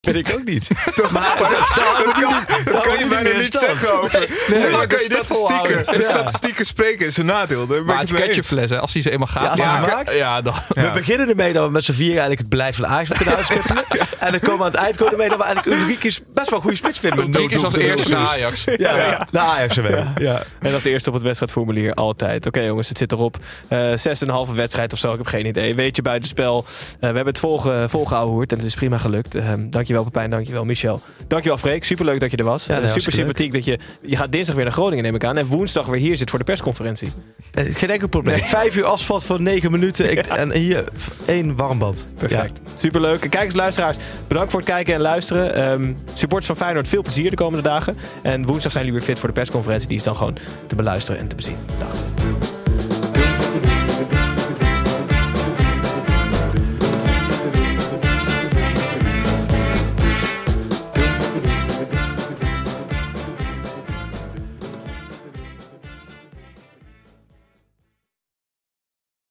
Vind ik ook niet. Toch, maar, dat, dat, kan, dat kan je bijna niet zeggen over. Nee, zeg maar, kan je statistieken, de statistieken spreken is een nadeel. Daar maar het catchfles, als die ze eenmaal gaat ja, maken. Maakt, ja, dan, ja. We beginnen ermee dat we met z'n vier eigenlijk het beleid van Ajax kunnen uitstippelen. En dan komen we aan het eind komen ermee dat we eigenlijk Ulrikis best wel een goede spits vinden. Ulrikis als eerste naar Ajax. Ja, ja. naar Ajax ermee. Ja. En als eerste op het wedstrijdformulier altijd. Oké jongens, het zit erop. Uh, zes en een halve wedstrijd of zo, ik heb geen idee. Weet je buitenspel. Uh, we hebben het volge, volgehouden en het is prima gelukt. Uh, dankjewel Pepijn, dankjewel Michel. Dankjewel Freek, superleuk dat je er was. Ja, super sympathiek dat je... Je gaat dinsdag weer naar Groningen neem ik aan. En woensdag weer hier zit voor de persconferentie. geen enkel probleem. Nee. Vijf uur asfalt voor negen minuten. Ik, en hier één warmbad. Perfect. Ja. Superleuk. Kijkers, luisteraars, bedankt voor het kijken en luisteren. Um, supporters van Feyenoord, veel plezier de komende dagen. En woensdag zijn jullie weer fit voor de persconferentie. Die is dan gewoon te beluisteren en te bezien. Dag.